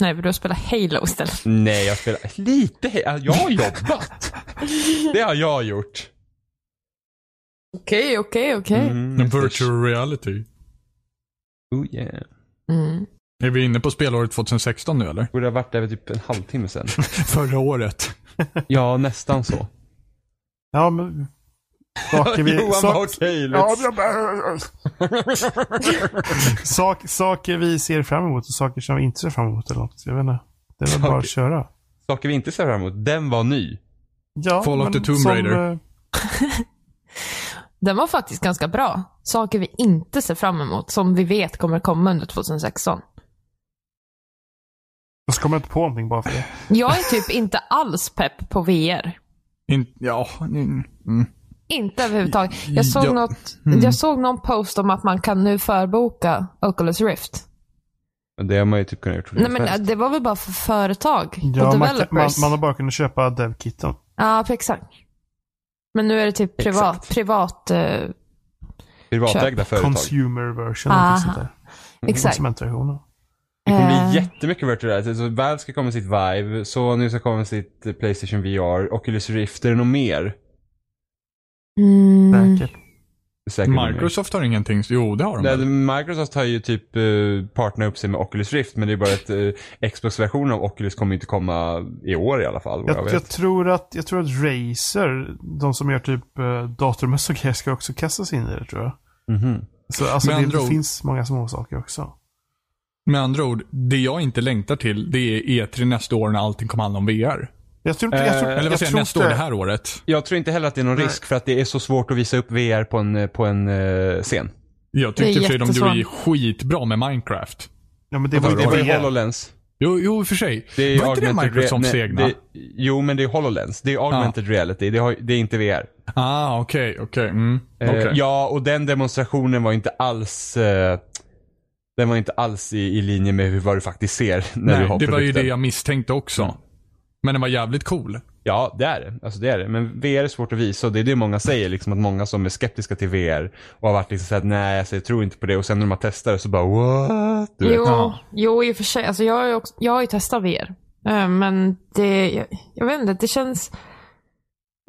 Nej, för du har spelat Halo istället. Nej, jag spelar lite, he- jag har jobbat. det har jag gjort. Okej, okej, okej. Mm, En virtual reality. Oh yeah. Mm. Är vi inne på spelåret 2016 nu eller? Borde ha varit där för typ en halvtimme sedan. <laughs> Förra året. ja, nästan så. Ja, men... Saker vi... <laughs> Johan sak- bara okej, Ja, let's... <laughs> sak, saker vi ser fram emot och saker som vi inte ser fram emot eller något. Jag vet inte. Det är väl bara att köra. Saker vi inte ser fram emot. Den var ny. Ja, Fall of the Tomb som, Raider. eh, Den var faktiskt ganska bra. Saker vi inte ser fram emot, som vi vet kommer komma under 2016. Jag kommer inte på någonting bara för det. Jag är typ inte alls pepp på VR. In, ja, mm, mm. Inte överhuvudtaget. Jag såg, Ja. något, Mm. jag såg någon post om att man kan nu förboka Oculus Rift. Men det har man ju typ kunnat gjort hur Nej men helst. det var väl bara för företag Ja, och man, kan- man, developers. man har bara kunnat köpa dev-kitten. Ja, exakt. Men nu är det typ privat, Exakt. privat eh, Privatägda företag. Consumer version. Aha. Aha. Sånt där. exakt. Konsumentversionen. Det kommer Eh. bli jättemycket virtual reality. Så Valve ska komma med sitt Vive, Sony ska komma med sitt eh, Playstation VR, Oculus Rift. Är det något mer? Mm, Säkert. Säkert. Microsoft har ingenting. Jo, det har de Nej? Microsoft har ju typ uh, partnerat upp sig med Oculus Rift men det är bara att uh, Xbox-versionen av Oculus kommer inte komma i år i alla fall. Jag, Jag, jag, tror att, jag tror att Razer, de som gör typ uh, datormöss och grejer, ska också kastas in i det tror jag. Mhm. Så alltså det, det finns många små saker också. Med andra ord, det jag inte längtar till, det är E3 nästa år när allting kommer handla om VR. Jag tror inte, jag tror, Eh, Eller vad säger jag, nästa år, det här året. Jag tror inte heller att det är någon Nej. risk för att det är så svårt att visa upp VR på en, på en uh, scen. Jag Det är tyckte för sig de gjorde ju skitbra med Minecraft. Ja men det var Det ju var ju. HoloLens. Jo, jo i och för sig. Det är var inte det Microsofts egna? det, Jo, men det är HoloLens. Det är augmented reality. Det, har, det är inte VR. Ah, okej, okej. Mm. Eh, okej. ja, och den demonstrationen var inte alls eh, den var inte alls i, i linje med hur, vad du faktiskt ser när du Nej, har det var ju produkten. det jag misstänkte också. Men den var jävligt cool. Ja, det är det. Alltså det är det. Men VR är svårt att visa och det är det många säger. Liksom, att många som är skeptiska till VR och har varit liksom såhär, nej alltså, jag tror inte på det. Och sen när de har testat det så bara, what? Du vet. Jo, Ja. jo, i och för sig. Alltså, jag, har ju också, jag har ju testat VR. Eh, Men det, jag, jag vet inte, det känns...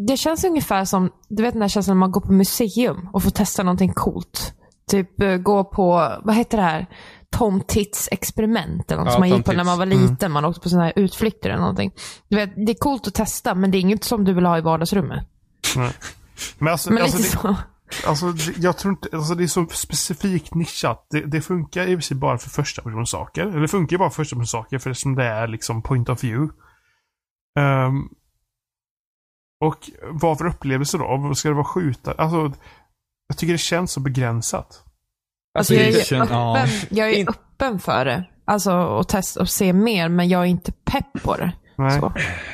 Det känns ungefär som, du vet den där känslan när man går på museum och får testa någonting coolt. Typ eh, gå på, vad heter det här? Tom Tits experiment eller något Ja, som man Tom gick på när man var liten. Man åkte på sådana här utflykter eller någonting. Du vet, det är coolt att testa men det är inget som du vill ha i vardagsrummet. Nej. Men alltså, Men alltså, lite det, så. alltså jag tror inte, alltså det är så specifikt nischat. Det, det funkar i och för sig bara för första persons saker. Eller det funkar bara för första persons saker för som det är liksom point of view. Ehm, och vad för upplevelse då? Ska det vara skjuta? Alltså, jag tycker det känns så begränsat. Alltså, jag, är kän- ja. öppen, jag är öppen för det. Alltså att testa och se mer, men jag är inte pepp på det.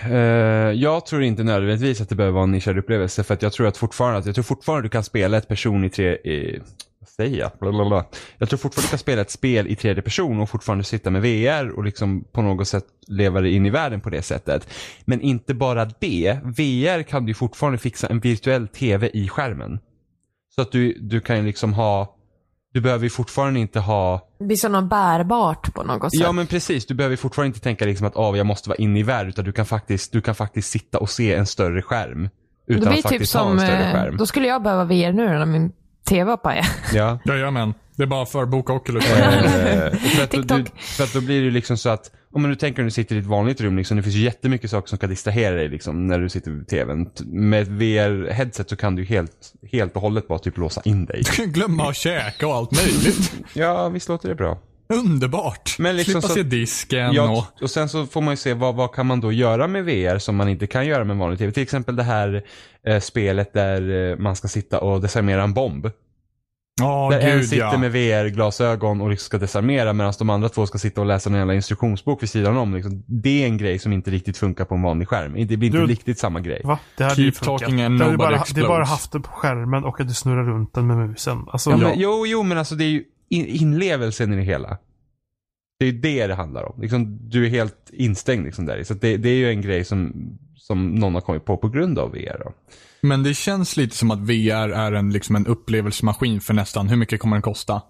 Eh, jag tror inte nödvändigtvis att det behöver vara en nischad upplevelse. För att jag tror att fortfarande, att jag tror fortfarande du kan spela ett person i tre... I, vad säger jag? Blablabla. Jag tror fortfarande du kan spela ett spel i tredje person och fortfarande sitta med VR och liksom på något sätt leva dig in i världen på det sättet. Men inte bara det. VR kan du fortfarande fixa en virtuell tv i skärmen. Så att du, du kan ju liksom ha... Du behöver ju fortfarande inte ha Det blir som något bärbart på något sätt. Ja men precis, du behöver fortfarande inte tänka liksom att ah, jag måste vara inne i världen utan du kan, faktiskt, du kan faktiskt sitta och se en större skärm. det Utan blir att typ faktiskt ha som, en större eh, skärm. då skulle jag behöva VR nu när min TV pajar. <laughs> Ja. Jajamän. Det är bara att förboka Oculus. Eh, och <laughs> för, att du, för att då blir det liksom så att, om du tänker när du sitter i ett vanligt rum, liksom, det finns ju jättemycket saker som kan distrahera dig liksom, när du sitter vid tvn. Med ett VR-headset så kan du helt, helt och hållet bara typ låsa in dig. <laughs> Glömma att käka och allt möjligt. Ja, visst låter det bra. Underbart. Men liksom Slippa så- se disken Ja, och... och sen så får man ju se vad, vad kan man då göra med VR som man inte kan göra med vanlig TV. Till exempel det här eh, spelet där eh, man ska sitta och desarmera en bomb. Ja, där en gud sitter ja. med VR-glasögon och liksom ska desarmera medan de andra två ska sitta och läsa en jävla instruktionsbok vid sidan om. Liksom. Det är en grej som inte riktigt funkar på en vanlig skärm. Det blir inte Du- riktigt samma grej. Va? Det hade ju Keep funkat. talking and nobody bara, det är bara explodes. haft det på skärmen och att du snurrar runt den med musen. Alltså, Ja, Ja. men, jo, jo, men alltså det är ju in, inlevelsen i det hela. Det är ju det det handlar om. Liksom, du är helt instängd liksom där. Så det, det är ju en grej som, som någon har kommit på på grund av VR. Då. Men det känns lite som att VR är en, liksom en upplevelsemaskin för nästan, hur mycket kommer den kosta?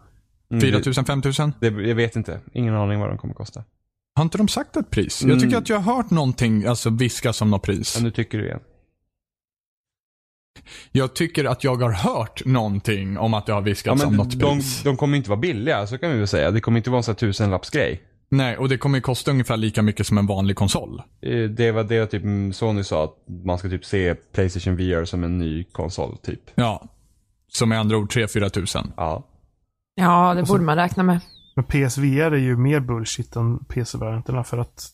Mm, 4 000, 5 000? Det, jag vet inte. Ingen aning vad den kommer kosta. Har inte de sagt ett pris? Mm. Jag tycker att jag har hört någonting, alltså viskas om något pris. Ja, nu tycker du igen. Jag tycker att jag har hört någonting om att det har Ja, viskats om men något de, pris. de kommer inte vara billiga, så kan vi väl säga. Det kommer inte vara en tusenlappsgrej. Nej, och det kommer ju kosta ungefär lika mycket som en vanlig konsol. Eh, Det var det typ Sony sa, att man ska typ se Playstation VR som en ny konsol, typ. Ja. Som med andra ord 3-4 tusen. Ja. Ja, det borde man räkna med. Men PSVR är ju mer bullshit än PC-varianterna för att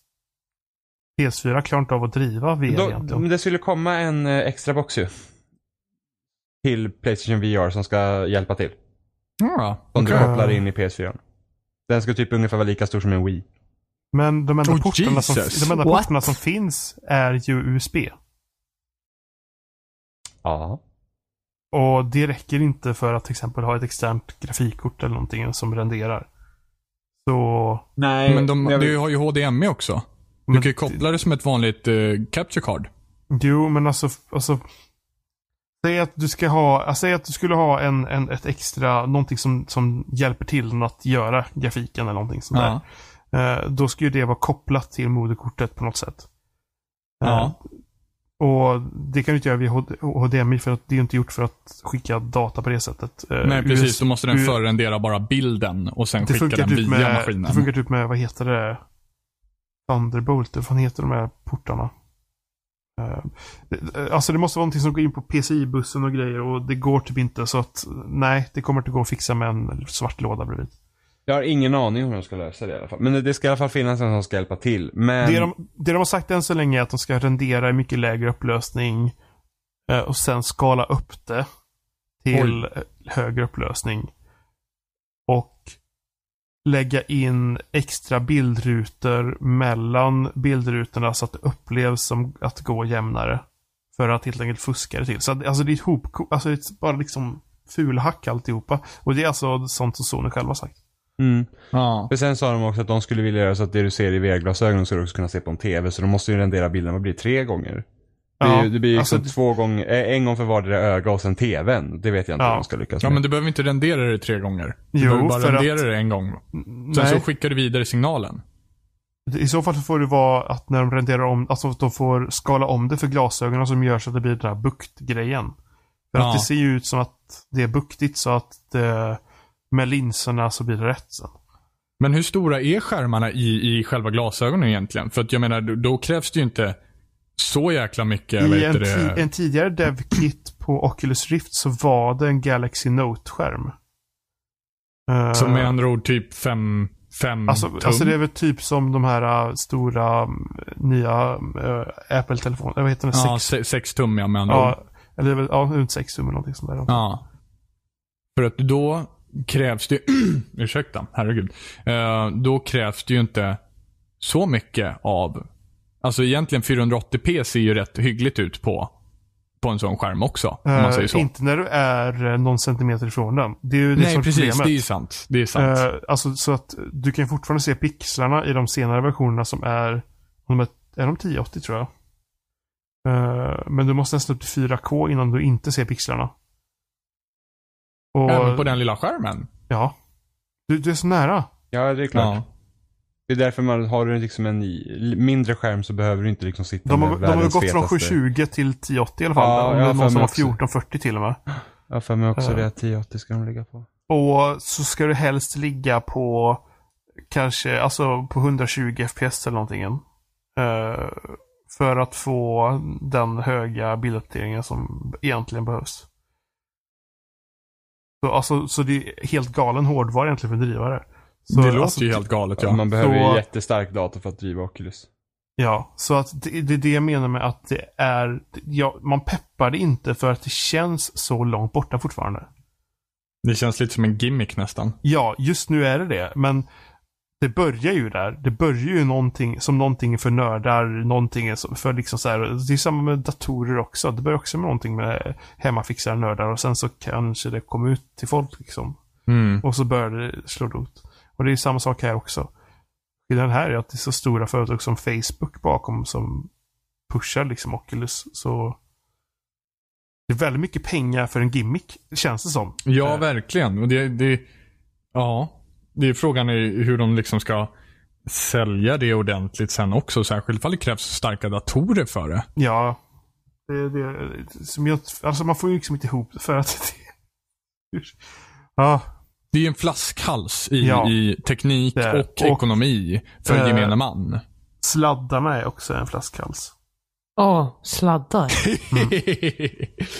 PS4 klarar inte av att driva VR Då, egentligen. men det skulle komma en eh, extra box ju. Till Playstation VR som ska hjälpa till. Ja, Som du okej. kopplar in i PS4. Den ska typ ungefär vara lika stor som en Wii. Men de enda, Oh, portarna, som, de enda What? portarna som finns är ju USB. Ja. Och det räcker inte för att till exempel ha ett externt grafikkort eller någonting som renderar. Så... Nej. Men de, jag, du har ju HDMI också. Du Men- kan ju koppla det som ett vanligt uh, capture card. Jo, men alltså, alltså Säg att du ska ha, säg att du skulle ha en, en, ett extra, någonting som, som hjälper till att göra grafiken eller någonting sånt där. Eh, då ska ju det vara kopplat till moderkortet på något sätt. Eh, Ja. Och det kan du inte göra via HD- HDMI för att det är inte gjort för att skicka data på det sättet. Eh, Nej, precis. US Då måste den förrendera bara bilden och sen skicka den typ via med, maskinen. det funkar typ med, vad heter det? Thunderbolt, vad fan heter de här portarna? Eh, Alltså det måste vara någonting som går in på PCI-bussen och grejer och det går typ inte så att nej, det kommer inte gå att fixa med en svart låda bredvid. Jag har ingen aning om hur de ska lösa det i alla fall. Men det- ska i alla fall finnas en som ska hjälpa till. Men... Det, de, det de har sagt än så länge är att de ska rendera i mycket lägre upplösning eh, och sen skala upp det till eh, högre upplösning. Lägga in extra bildrutor mellan bildrutorna så att det upplevs som att gå jämnare. För att helt enkelt fuska det till. Så att, alltså det är ett hop, alltså det är bara liksom fulhack alltihopa. Och det är alltså sånt som Sony själva har sagt. Mm. Ja. För sen sa de också att de skulle vilja göra så att det du ser i VR-glasögonen ska du också kunna se på en TV. Så de måste ju rendera bilden, vad blir det, tre gånger? Det, blir, Ja, det blir alltså- liksom två gånger, eh, en gång för vardera öga och sen TVn. Det vet jag inte Ja. hur de ska lyckas ja, med. men du behöver inte rendera det tre gånger. Du Jo, behöver bara för rendera att- det en gång. Sen Nej. så skickar du vidare signalen. I så fall så får det vara att när de renderar om, alltså att de får skala om det för glasögonen som gör så att det blir den här buktgrejen. För Ja. att det ser ju ut som att det är buktigt så att det, med linserna så blir det rätt sen. Men hur stora är skärmarna i, i själva glasögonen egentligen? För att jag menar, då, då krävs det ju inte så jäkla mycket. I en, det? en tidigare dev-kit på Oculus Rift så var det en Galaxy Note-skärm. Eh, Som med andra ord typ 5 fem Alltså, tum. alltså det är väl typ som de här äh, stora mm, nya äh, Apple-telefonerna. Vad heter den? Ja, Sex, se- sex tum ja, med andra ord. ja, eller det är väl, ja, runt sex tum eller någonting sånt där. Ja. För att då krävs det, <clears throat> ursäkta, herregud. Eh, då krävs det ju inte så mycket av, alltså egentligen 480p ser ju rätt hyggligt ut på, på en sån skärm också. Om man Eh, säger så. Inte när du är eh, någon centimeter ifrån den. Det är ju det som Nej, är precis. problemet. Det är ju sant. Det är sant. Eh, alltså så att du kan fortfarande se pixlarna i de senare versionerna som är, de är, är de 1080 tror jag. Eh, men du måste nästan upp till 4K innan du inte ser pixlarna. Och, Även på den lilla skärmen. Ja. Du, du är så nära. Ja, det är klart. Ja. Det är därför man har du liksom en mindre skärm så behöver du inte liksom sitta De har, med de har gått från fetaste- 720 till 1080 i alla fall. Ja, jag det är någon som har också. 1440 till och med. Ja, för mig också Ja. det. 1080 ska de ligga på. Och så ska du helst ligga på kanske, alltså på 120 FPS eller någonting. Eh, för att få den höga bilduppdateringen som egentligen behövs. Så, alltså, så det är helt galen hårdvara egentligen för att driva det. Så, det låter alltså, ju helt galet Ja. Man behöver Så- ju jättestark dator för att driva Oculus. Ja, så att det, det är det jag menar med att det är, ja, man peppar det inte för att det känns så långt borta fortfarande. Det känns lite som en gimmick nästan. Ja, just nu är det det, men det börjar ju där. Det börjar ju någonting som någonting för nördar, någonting för liksom så här, det är samma med datorer också. Det börjar också med någonting med hemmafixare nördar och sen så kanske det kommer ut till folk liksom. Mm. Och så börjar det slå rot. Och det är samma sak här också. Skillnaden här är att det är så stora företag som Facebook bakom som pushar liksom Oculus. Så det är väldigt mycket pengar för en gimmick, känns det som. Ja, Eh, verkligen. Och det, det, ja, det är frågan är hur de liksom ska sälja det ordentligt sen också. Särskilt ifall det krävs starka datorer för det. Ja. Det, det, som jag, alltså man får ju liksom inte ihop det för att det, <laughs> Ja, Det är en flaskhals i, Ja. i teknik och, och- ekonomi för eh, gemene man. sladdarna är också en flaskhals. Åh, sladdar.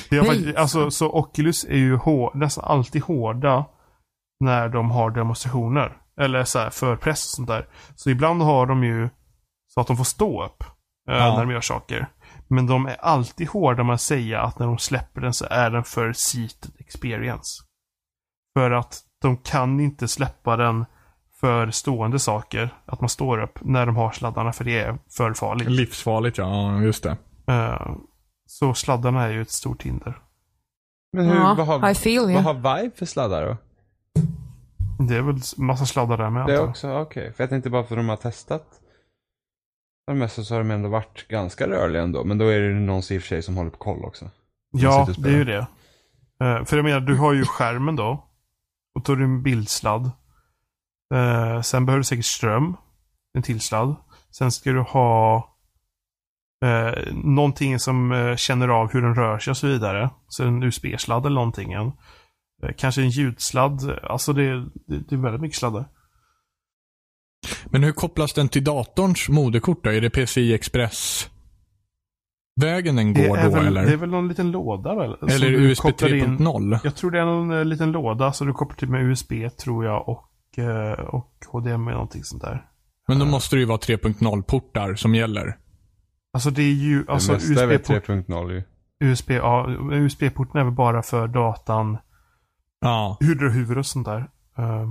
Det är faktiskt, alltså, så Oculus är ju hår, nästan alltid hårda när de har demonstrationer. Eller så här förpress och sånt där. Så ibland har de ju så att de får stå upp eh, Ja. när de gör saker. Men de är alltid hårda med att säga att när de släpper den så är den för seated experience. För att de kan inte släppa den för stående saker. Att man står upp när de har sladdarna för det är för farligt. Livsfarligt, ja. Just det. Eh, så sladdarna är ju ett stort hinder. Men hur, Ja, vad, har, I feel vad har Vive för sladdar då? Det är väl massa sladdar där med. Det antar också, okej. För jag tänkte bara för de har testat. För det mesta så har de ändå varit ganska rörliga ändå. Men då är det någon i och för sig som håller på koll också. Ja, det är ju det. Eh, för jag menar, du har ju skärmen då. Och då tar du en bildsladd. Eh, sen behöver du säkert ström. En till sladd. Sen ska du ha Eh, någonting som eh, känner av hur den rör sig och så vidare. Så en USB-sladd eller någonting. Eh, kanske en ljudsladd. Alltså det, det, det är väldigt mycket sladdar. Men hur kopplas den till datorns moderkort då? Är det PCI Express? Vägen den Det går är, då väl, eller? det är väl någon liten låda väl? eller du USB kopplar in- 3.0? Jag tror det är någon eh, liten låda så du kopplar till med USB tror jag och, eh, och HDMI eller någonting sånt där. Men då måste det ju vara 3.0-portar som gäller. Alltså det är ju, alltså det mesta är väl USB-port, 3.0 ju. USB, ja, USB-porten är väl bara för datan, Ja. hydra och huvud och sånt där. Uh,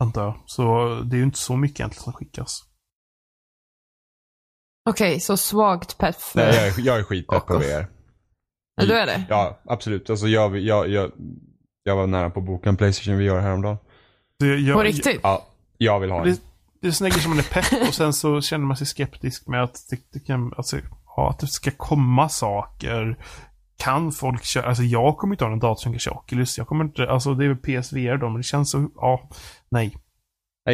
antar jag. Så det är ju inte så mycket egentligen som skickas. Okej, så svagt peff. Nej, jag är, jag är skitpepp på VR. Ja, du är det? Ja, absolut. Alltså jag, jag, jag, jag var nära på att boka en Playstation VR häromdagen. Så jag, På riktigt? Ja, jag vill ha en. Det, det är sådana grejer som man är pepp och sen så känner man sig skeptisk med att det, det kan, alltså, ja, att det ska komma saker. Kan folk köra, alltså jag kommer inte ha en dator som kan köra Oculus. Jag kommer inte, alltså det är väl PSVR då, men det känns så, ja, nej.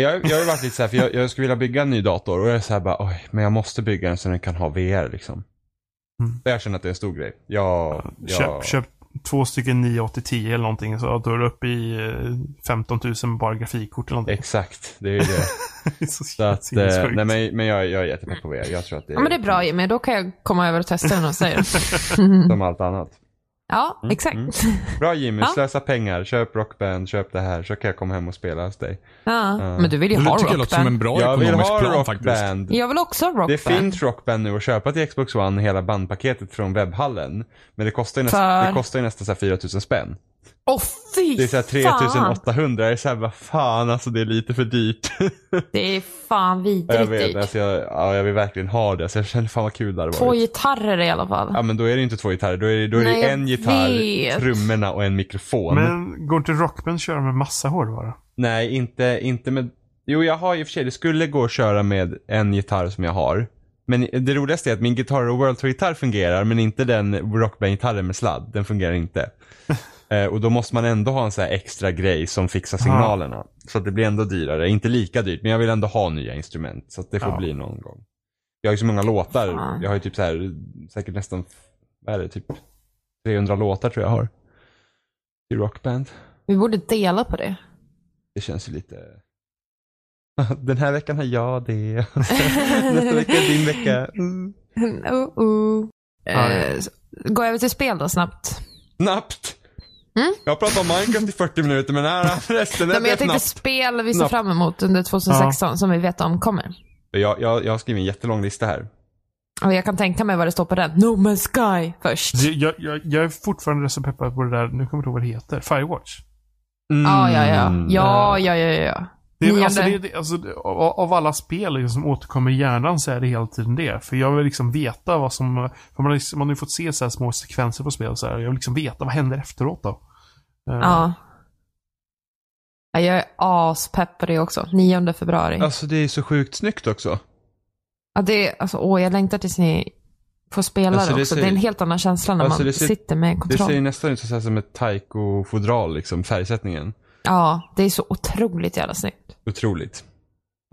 Jag, jag har varit lite så här, för jag, jag skulle vilja bygga en ny dator och jag är så här bara, oj, men jag måste bygga den så den kan ha VR liksom. Mm. Jag känner att det är en stor grej. Jag, jag, Köp, köp två stycken 98010 eller någonting så då är du uppe i eh, 15 000 bara grafikkort eller någonting. Exakt, det är ju det. <laughs> Det är så Så att, eh, nej men, men jag, jag är jättepepp på VR. Jag tror att det är Ja, men det är bra Jimmy. Då kan jag komma över och testa den och säga. <laughs> som allt annat. Ja, Mm, exakt. mm. <laughs> Bra Jimmy, Ja. slösa pengar, köp Rockband, köp det här, så kan jag komma hem och spela hos dig. Ja, Ja. men du vill ju Det ha tycker jag låter som en rockband. bra jag vill ekonomisk ha plan faktiskt. Rockband. Jag vill också ha rockband. Det finns Rockband nu att köpa till Xbox One, hela bandpaketet från webbhallen. Men det kostar ju, näst, För? det kostar ju nästan så här 4000 spänn. Åh fy Det är så här fan. 3800, jag är såhär, vad fan alltså det är lite för dyrt. <laughs> Det är fan jag vidrigt vet, dyrt. alltså jag, ja, jag vill verkligen ha det. Så jag känner fan vad kul det hade Två varit. gitarrer i alla fall. Ja men då är det inte två gitarrer, då är det, då är Nej, det jag en gitarr, vet. trummorna och en mikrofon. Men går inte Rockband köra med massa hårdvara? Nej, inte, inte med... Jo, jag har i och för sig, det skulle gå att köra med en gitarr som jag har. Men det roligaste är att min Guitar och World Tour-gitarr fungerar, men inte den Rockband-gitarren med sladd. Den fungerar inte. <laughs> eh, och då måste man ändå ha en sån här extra grej som fixar signalerna. Så att det blir ändå dyrare. Inte lika dyrt, men jag vill ändå ha nya instrument. Så att det får Ja. bli någon gång. Jag har ju så många låtar. Fan. Jag har ju typ så här, säkert nästan, vad är det, typ 300 låtar tror jag har. I Rockband. Vi borde dela på det. Det känns ju lite... <laughs> Den här veckan har jag det. <laughs> Nästa vecka är din vecka. Mm. uh, <laughs> uh. Ja, Eh, gå över till spel då snabbt. Snabbt! Mm? Jag har pratat om Minecraft i 40 minuter men här resten Nej, är men jag tänkte spel vi ser fram emot under 2016 som vi vet om kommer. Jag, jag, jag har skrivit en jättelång lista här. Och jag kan tänka mig vad det står på den. No Man's Sky först. Det- Jag, jag, jag är fortfarande så peppad på det där, nu kommer jag inte ihåg vad det heter, Firewatch. Mm. Ja, ja, ja. Ja, ja, ja, ja. Det är, alltså, det, det, alltså, av, alla spel liksom, som återkommer i hjärnan så är det hela tiden det. För jag vill liksom veta vad som... För man, har liksom- man har ju fått se så här små sekvenser på spel så här. Jag vill liksom veta vad händer efteråt då. Eh, Ja. ja. Jag är aspepp på det också. 9 februari. Alltså det är så sjukt snyggt också. Ja, det är, alltså, åh, jag längtar tills ni får spela Alltså, det det också. ser- Det är en helt annan känsla när Alltså, man ser- sitter med en Det kontroll. ser ju nästan ut så här som ett taiko-fodral liksom, färgsättningen. Ja, det är så otroligt jävla snyggt. Otroligt.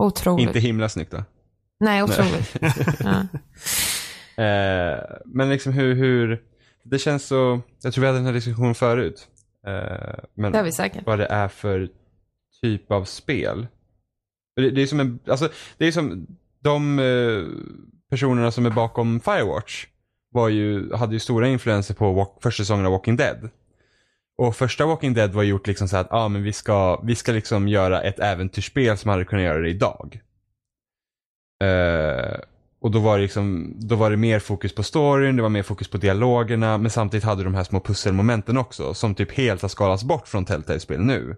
Otroligt. Inte himla snyggt då. Nej, otroligt. <laughs> ja. Eh, men liksom hur, hur, det känns så, jag tror vi hade den här diskussionen förut. Eh, men Det har vi säkert. vad det är för typ av spel. Det, det är som en, alltså det är som de eh, personerna som är bakom Firewatch var ju, hade ju stora influenser på walk, första säsongen av Walking Dead. Och första Walking Dead var gjort liksom så att, ah, men vi ska, vi ska liksom göra ett äventyrsspel som hade kunnat göra det idag. Uh, och då var, det liksom, då var det mer fokus på storyn, det var mer fokus på dialogerna, men samtidigt hade de här små pusselmomenten också, som typ helt har skalats bort från Telltale-spel nu.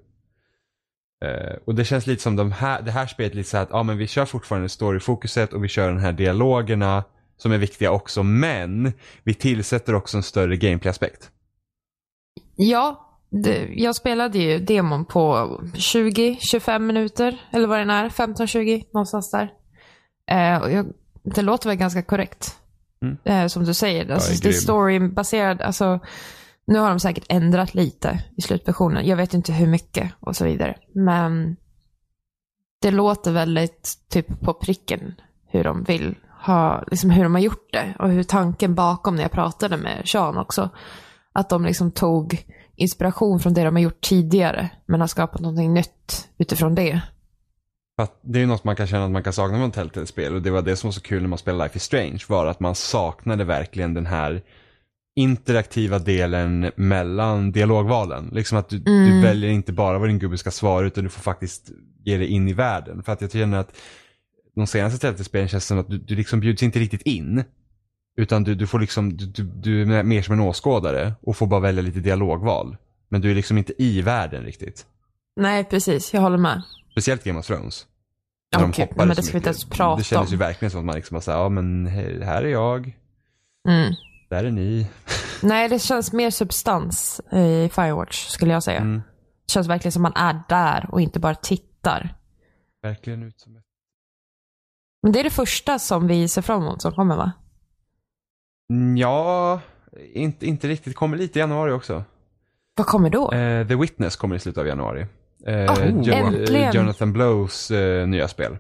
Uh, och det känns lite som de här, det här spelet lite så att, ja men vi kör fortfarande storyfokuset och vi kör den här dialogerna som är viktiga också, men vi tillsätter också en större gameplay-aspekt. Ja, det, jag spelade ju demon på 20-25 minuter, eller vad det är, 15-20, någonstans där. Eh, och jag, det låter väl ganska korrekt. Mm. Eh, som du säger, alltså, är det är storybaserad, alltså nu har de säkert ändrat lite i slutversionen. Jag vet inte hur mycket och så vidare. Men det låter väldigt typ på pricken hur de vill har, liksom hur de har gjort det och hur tanken bakom när jag pratade med Sean också. Att de liksom tog inspiration från det de har gjort tidigare men har skapat någonting nytt utifrån det. Att det är något man kan känna att man kan sakna från Telltale-spel och det var det som var så kul när man spelade Life is Strange var att man saknade verkligen den här interaktiva delen mellan dialogvalen. Liksom att du, Mm. du väljer inte bara vad din gubbe ska svara utan du får faktiskt ge dig in i världen. För att jag känner att de senaste Telltale-spelen känns som att du, du liksom bjuds inte riktigt in. Utan du, du får liksom, du, du, är mer som en åskådare och får bara välja lite dialogval. Men du är liksom inte i världen riktigt. Nej, precis. Jag håller med. Speciellt Game of Thrones. När de Okej, hoppade men det så ska vi inte ens prata Det kändes om. ju verkligen som att man liksom bara såhär, ja men här är jag, Mm. där är ni. <laughs> Nej, det känns mer substans i Firewatch skulle jag säga. Mm. Det känns verkligen som man är där och inte bara tittar. Verkligen ut som ett... Men det är det första som vi ser fram emot som kommer va? Mm, Ja, inte, inte riktigt. Kommer lite i januari också. Vad kommer då? Eh, The Witness kommer i slutet av januari. Eh, Oh, Jo- äntligen. eh, Jonathan Blows eh, nya spel.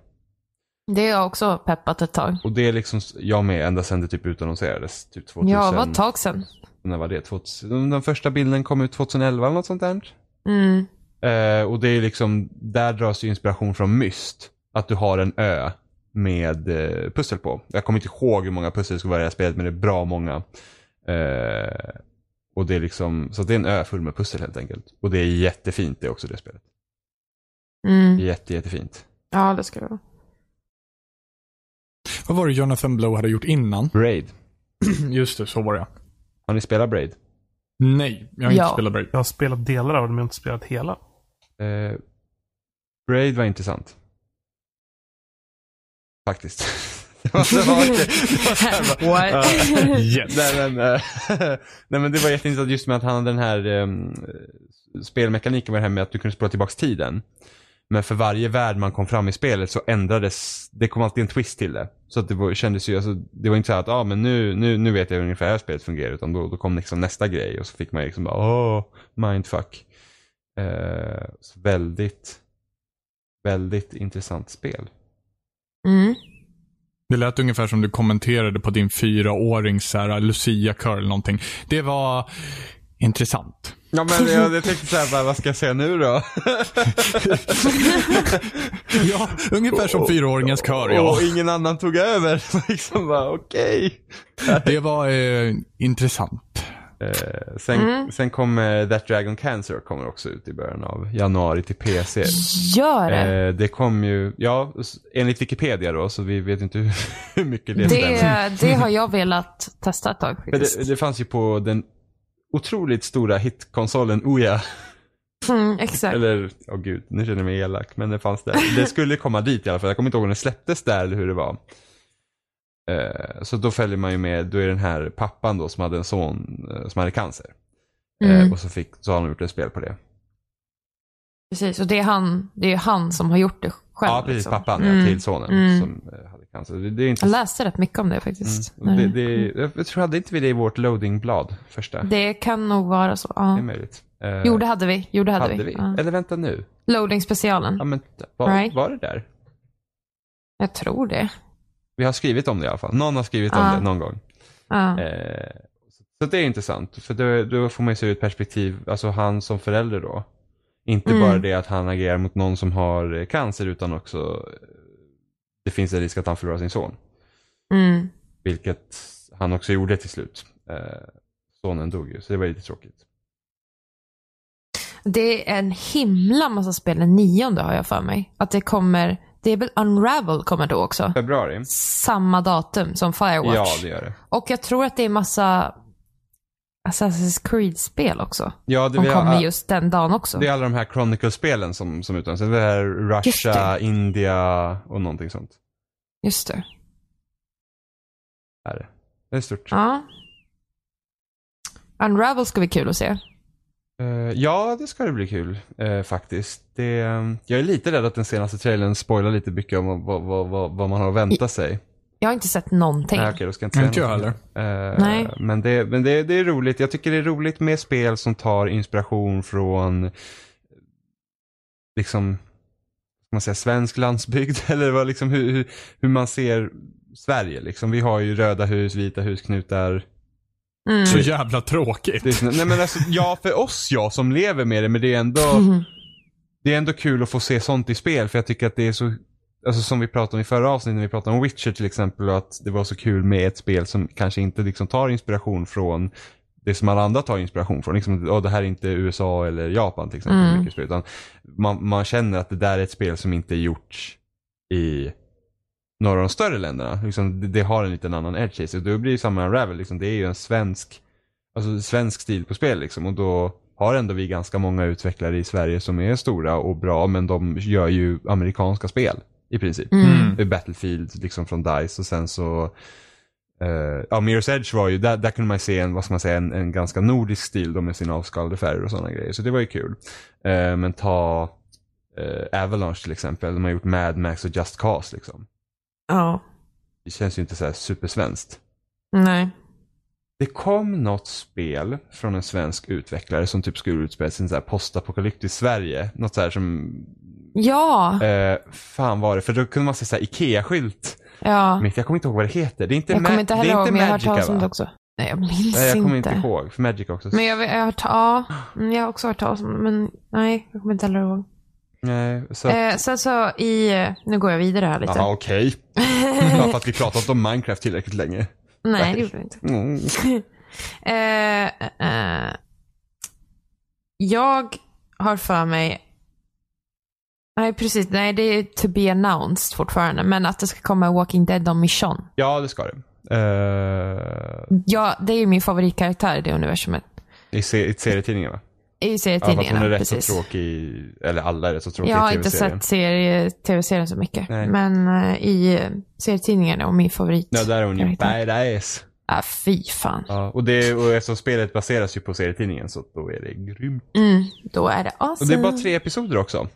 Det har jag också peppat ett tag. Och det är liksom jag med ända sedan det typ utannonserades. Typ 2000. Ja, var ett tag sedan. När var det? 2000, den första bilden kom ut 2011 eller något sånt där. Mm. Eh, och det är liksom, där dras ju inspiration från Myst. Att du har en ö med eh, pussel på. Jag kommer inte ihåg hur många pussel det ska vara i det här spelet men det är bra många. Eh, och det är liksom, så det är en ö full med pussel helt enkelt. Och det är jättefint det också det spelet. Mm. Jätte, jättefint. Ja, det ska det vara. Vad var det Jonathan Blow hade gjort innan? <clears throat> Braid. Just det, så var det. Har ni spelat Braid? Nej, jag har inte Ja. spelat Braid. Jag har spelat delar av det, men jag har inte spelat hela. Eh, Braid var intressant. Faktiskt. <laughs> det var, <laughs> det var, det var så här bara- What? <laughs> Yes. Nej men, eh, nej men det var jätteintressant just med att han hade den här um, spelmekaniken med det här med att du kunde spola tillbaks tiden. Men för varje värld man kom fram i spelet så ändrades, det kom alltid en twist till det. Så att det var, kändes ju, alltså, det var inte så här att ah, men nu, nu, nu vet jag ungefär hur spelet fungerar utan då, då kom liksom nästa grej och så fick man liksom bara åh, mindfuck. Så väldigt, väldigt intressant spel. Mm. Det lät ungefär som du kommenterade på din fyraårings så här, Lucia-kör eller någonting. Det var intressant. Ja men jag, jag tänkte såhär, bara, vad ska jag säga nu då? <laughs> Ja, ungefär som fyraåringens kör ja. Och ingen annan tog över. <laughs> liksom bara okej. Det var eh, intressant. Eh, sen, Mm. sen kommer That Dragon Cancer kommer också ut i början av januari till PC. Gör det. Eh, det kom ju, ja, enligt Wikipedia då, så vi vet inte hur, <laughs> hur mycket det. Det, det har jag velat testa ett tag faktiskt. det, det fanns ju på den otroligt stora hitkonsolen Ouya. Mm, exakt. Eller, åh gud, nu känner jag mig elak. Men det fanns där. Det skulle komma dit i alla fall. Jag kommer inte ihåg om det släpptes där eller hur det var. Eh, så då följer man ju med, då är den här pappan då som hade en son eh, som hade cancer. Eh, Mm, och så, fick, så har de gjort ett spel på det. precis, och det är han, det är han som har gjort det själv. ja, precis. liksom. Pappan Mm. ja, till sonen Mm. som hade cancer. Det, det är Jag intressant. läste rätt mycket om det faktiskt. Mm. Det, det, jag tror, hade inte vi det i vårt loadingblad första? Det kan nog vara så. Det är Ja. möjligt. Eh, Jo, det hade vi. Jo, det hade, hade vi. vi. Ja. Eller vänta nu. Loading-specialen. Ja, men, var, Right. var det där? Jag tror det. Vi har skrivit om det i alla fall. Någon har skrivit om Ja. det någon gång. Ja. Eh, så det är intressant. För då, då får man ju se ett perspektiv, alltså han som förälder då. Inte Mm. bara det att han agerar mot någon som har eh, cancer utan också eh, det finns en risk att han förlorar sin son. Mm. Vilket han också gjorde till slut. Eh, sonen dog ju, så det var lite tråkigt. Det är en himla massa spel den nionde har jag för mig. Att det kommer, det är väl Unravel kommer då också. Februari? Samma datum som Firewatch. Ja, det gör det. Och jag tror att det är massa Assassin's Creed-spel också. Ja, det, har- kommer just den dagen också. det är alla de här Chronicle-spelen som, som utannonseras. Det är Russia, det. India och någonting sånt. Just det. Är det. det är stort. Ja. Unravel ska bli kul att se. Eh, ja, det ska det bli kul eh, faktiskt. Det, jag är lite rädd att den senaste trailern spoilar lite mycket om vad, vad, vad, vad man har att vänta sig. Jag har inte sett någonting. Nej, okej, då ska jag inte Inte säga jag heller. Eh, Nej. Men, det, men det, det är roligt. Jag tycker det är roligt med spel som tar inspiration från liksom, ska man säga, svensk landsbygd. <laughs> Eller vad, liksom, hur, hur, hur man ser Sverige liksom. Vi har ju röda hus, vita hus, knutar. Mm. Så jävla tråkigt. Det är, nej men alltså, ja för oss ja som lever med det men det är ändå Det är ändå kul att få se sånt i spel för jag tycker att det är så Alltså som vi pratade om i förra avsnittet när vi pratade om Witcher till exempel och att det var så kul med ett spel som kanske inte liksom tar inspiration från det som alla andra tar inspiration från. Liksom, oh, det här är inte USA eller Japan till exempel. Mm. Mycket spel, utan man, man känner att det där är ett spel som inte är gjort i några av de större länderna. Liksom, det, det har en liten annan edge i sig. Då blir det samma med Unravel, liksom, det är ju en svensk, alltså svensk stil på spel liksom, och då har ändå vi ganska många utvecklare i Sverige som är stora och bra men de gör ju amerikanska spel i princip. Mm. Är Battlefield liksom från DICE och sen så Uh, ja, Mirror's Edge var ju, där, där kunde man se en, vad ska man säga, en, en ganska nordisk stil då med sina avskalade färger och sådana grejer. Så det var ju kul. Eh, men ta eh, Avalanche till exempel, de har gjort Mad Max och Just Cause liksom. Ja. Det känns ju inte så här supersvenskt. Nej. Det kom något spel från en svensk utvecklare som typ skulle utspela sig i en så här postapokalyptisk Sverige. Något så här som, Ja. eh, fan var det? För då kunde man se så här Ikea-skylt. Ja. Men jag kommer inte ihåg vad det heter. Det är inte, Jag kommer inte heller ihåg, inte men jag har hört Magica talas om det också. Nej, jag minns Nej, jag kommer inte. inte ihåg. För Magic också. Men jag, jag har ja, jag har också hört talas om det, men nej, jag kommer inte heller ihåg. Nej, så... Eh, sen så i, eh, nu går jag vidare här lite. Jaha, okej. <laughs> Bara för att vi pratat om Minecraft tillräckligt länge. nej, det gjorde vi inte. Mm. <laughs> Eh, eh, jag har för mig, nej precis, nej det är to be announced fortfarande, men att det ska komma Walking Dead om Mission. Ja, det ska det. Eh, Ja, det är ju min favoritkaraktär i det universumet. I, i serietidningen va? I Ja, serietidningarna, hon är rätt precis. så tråkig, eller alla är rätt så tråkiga Jag har i inte sett serie, tv-serien så mycket. Nej. Men eh, i uh, serietidningarna och min favorit. Ja, där är hon ju badass. Ah, fy fan. Ja, och, det, och eftersom spelet baseras ju på serietidningen så då är det grymt. Mm, då är det Och awesome. det är bara tre episoder också.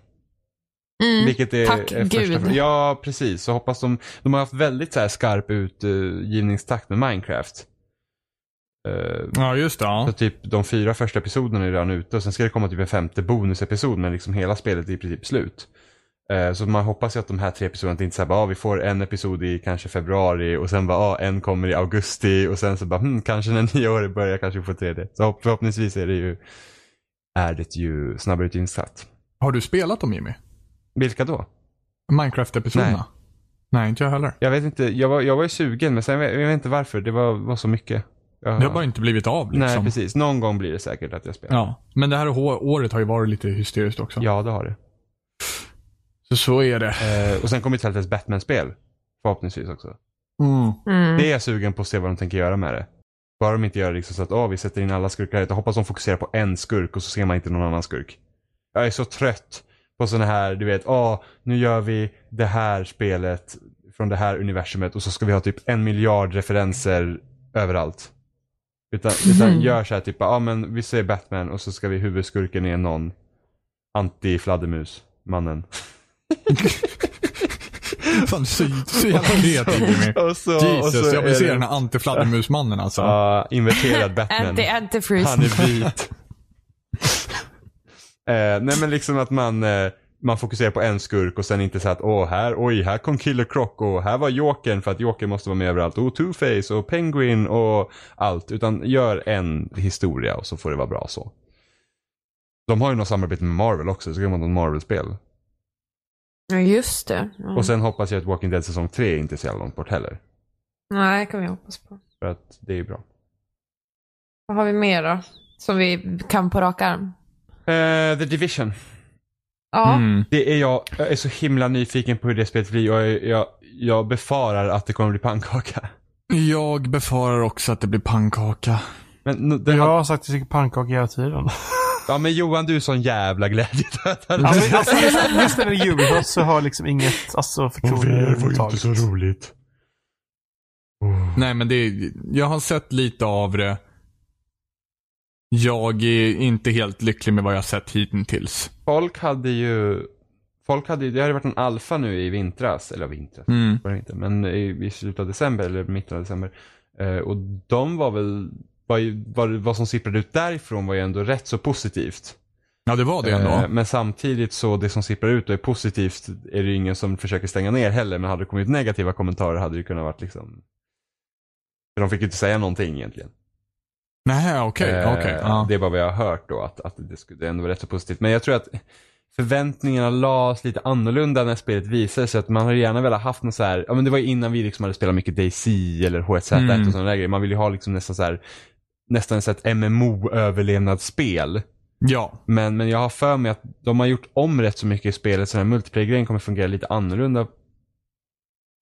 Mm, Vilket är, tack är gud. Ja, precis. Så hoppas de, de har haft väldigt så här skarp utgivningstakt med Minecraft. Eh, Ja, just det. Så Ja. typ de fyra första episoderna är redan ute och sen ska det komma typ en femte bonusepisod men liksom hela spelet är i princip slut. Eh, Så man hoppas ju att de här tre episoderna inte så här bara, ah, vi får en episod i kanske februari och sen bara, ah, en kommer i augusti och sen så bara, hmm, kanske när <laughs> nyåret börjar kanske vi får tredje. Så hopp- förhoppningsvis är det ju, är det ju snabbare utgivningstakt. Har du spelat dem Jimmy? Vilka då? Minecraft-episoderna? Nej. Nej, inte jag heller. Jag vet inte, jag var, jag var ju sugen men sen, jag vet inte varför, det var, var så mycket. Det har bara inte blivit av liksom. Nej, precis. Någon gång blir det säkert att jag spelar. Ja, men det här året har ju varit lite hysteriskt också. Ja, det har det. Så så är det. Eh, och sen kommer det ett Batman-spel. Förhoppningsvis också. Mm. Mm. Det är jag sugen på att se vad de tänker göra med det. Bara de inte gör liksom så att åh, vi sätter in alla skurkar. Jag hoppas de fokuserar på en skurk och så ser man inte någon annan skurk. Jag är så trött på sådana här, du vet, åh, nu gör vi det här spelet från det här universumet och så ska vi ha typ en miljard referenser överallt. Utan, utan gör så här typ, ja men vi ser Batman och så ska vi huvudskurken är någon anti-fladdermus, mannen. <laughs> Fan, så, så <laughs> jävla kreativ Jimmy. Och så, och Jesus, så jag vill är se det- den här antifladdermusmannen alltså. Ja, inverterad Batman. <laughs> Anti antifreeze. Han är vit. eh, nej men liksom att man, eh, man fokuserar på en skurk och sen inte så att åh här, oj här kom Killer Croc och här var Jokern för att Jokern måste vara med överallt och Two-Face och Penguin och allt. Utan gör en historia och så får det vara bra så. De har ju något samarbete med Marvel också, så kan man ha något Marvel-spel. Ja, just det. Ja. Och sen hoppas jag att Walking Dead säsong 3 inte är så jävla långt bort heller. Nej, det kan vi hoppas på. För att det är bra. Vad har vi mer då? Som vi kan på rak arm? Eh, The Division. Ja. Mm. Det är jag, jag är så himla nyfiken på hur det spelet blir och jag, jag, jag befarar att det kommer bli pannkaka. Jag befarar också att det blir pannkaka. Men, det Jag har, sagt att jag tycker pannkaka hela tiden. ja men Johan du är sån jävla glädjedödare. <laughs> Ja, men, alltså, just, när det är Ubisoft så har jag liksom inget alltså, förtroende överhuvudtaget. roligt. Nej, men det är, jag har sett lite av det. Jag är inte helt lycklig med vad jag har sett hittills. Folk hade ju, folk hade det hade varit en alfa nu i vintras, eller vintras, Mm. var det inte, men i, i slutet av december eller mitten av december. Eh, och de var väl, var, ju- var, vad som sipprade ut därifrån var ju ändå rätt så positivt. Ja, det var det ändå. Eh, Men samtidigt så det som sipprar ut och är positivt är det ju ingen som försöker stänga ner heller. Men hade det kommit negativa kommentarer hade det kunnat varit liksom... För de fick ju inte säga någonting egentligen. Nej, okej. Eh, okej. ja. Det är bara vad jag har hört då, att, att det, skulle, det ändå var rätt så positivt. Men jag tror att förväntningarna lades lite annorlunda när spelet visade sig. Att man hade gärna velat haft något så här, ja men det var ju innan vi liksom hade spelat mycket DayZ eller H1Z1 Mm. och sådana där grejer. Man vill ju ha liksom nästan så här, nästan så ett MMO-överlevnadsspel. ja. Men, men jag har för mig att de har gjort om rätt så mycket i spelet så den här multiplayer-grejen kommer fungera lite annorlunda.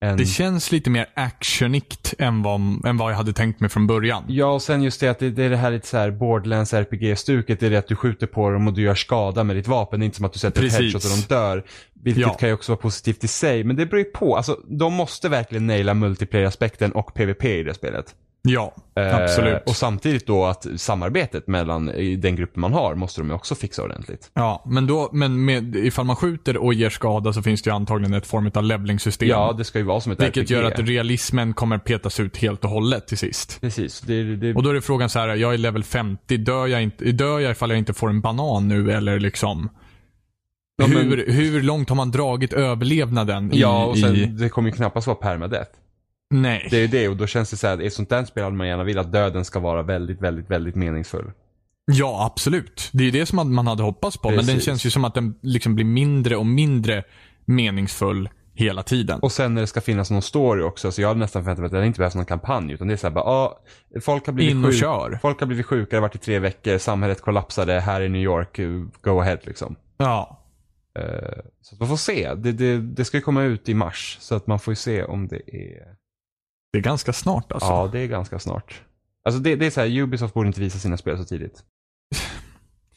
Än... Det känns lite mer actionigt än vad, än vad jag hade tänkt mig från början. Ja, och sen just det att det, det är det här lite så här Borderlands RPG-stuket. Det är det att du skjuter på dem och du gör skada med ditt vapen. Det är inte som att du sätter ett Precis. headshot och de dör. Vilket Ja. kan ju också vara positivt i sig. Men det beror ju på. Alltså, de måste verkligen naila multiplayer-aspekten och PVP i det spelet. Ja, Eh, absolut. och samtidigt då att samarbetet mellan den gruppen man har måste de ju också fixa ordentligt. Ja, men, då, men med, ifall man skjuter och ger skada så finns det ju antagligen ett form av levelingsystem. Ja, det ska ju vara som ett vilket RPG. gör att realismen kommer petas ut helt och hållet till sist. Precis. Det, det, Och då är det frågan så här, jag är level 50, dör jag, inte, dör jag ifall jag inte får en banan nu eller liksom? Ja, men- hur, hur långt har man dragit överlevnaden i... ja, och sen i det kommer ju knappast vara permadeath. Nej. Det är ju det och då känns det så här, i ett sånt där spel hade man gärna vill att döden ska vara väldigt, väldigt, väldigt meningsfull. Ja, absolut. Det är ju det som man hade hoppats på. Men den Precis. känns ju som att den liksom blir mindre och mindre meningsfull hela tiden. Och sen när det ska finnas någon story också, så jag hade nästan förväntat mig att det inte behövs någon kampanj. Utan det är så här bara, ja, folk har blivit In och sjuk- kör. Folk har blivit sjuka, det har varit i tre veckor, samhället kollapsade här i New York, go ahead liksom. Ja. Eh, så man får se. Det, det, det ska ju komma ut i mars, så att man får ju se om det är... Det är ganska snart alltså. Ja, det är ganska snart. Alltså det, det är så här, Ubisoft borde inte visa sina spel så tidigt. <sighs>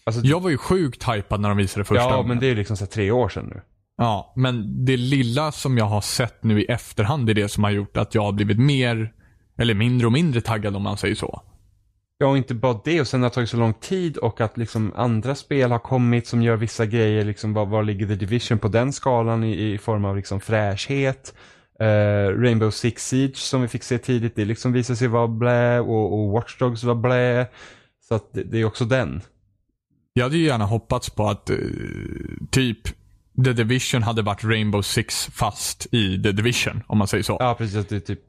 Alltså, Jag var ju sjukt hypad när de visade första ja, gången. men det är liksom så tre år sedan nu. Ja, men det lilla som jag har sett nu i efterhand är det som har gjort att jag har blivit mer, eller mindre och mindre taggad om man säger så. Ja, och inte bara det. Och sen har det tagit så lång tid och att liksom andra spel har kommit som gör vissa grejer. Liksom, var, var ligger The Division på den skalan i, i form av liksom fräschhet? Eh, Rainbow Six Siege som vi fick se tidigt, det liksom visade sig vara blä och, och Watch Dogs var blä. Så att det, det är också den. Jag hade ju gärna hoppats på att eh, typ The Division hade varit Rainbow Six fast i The Division, om man säger så. Ja, precis. Det är typ...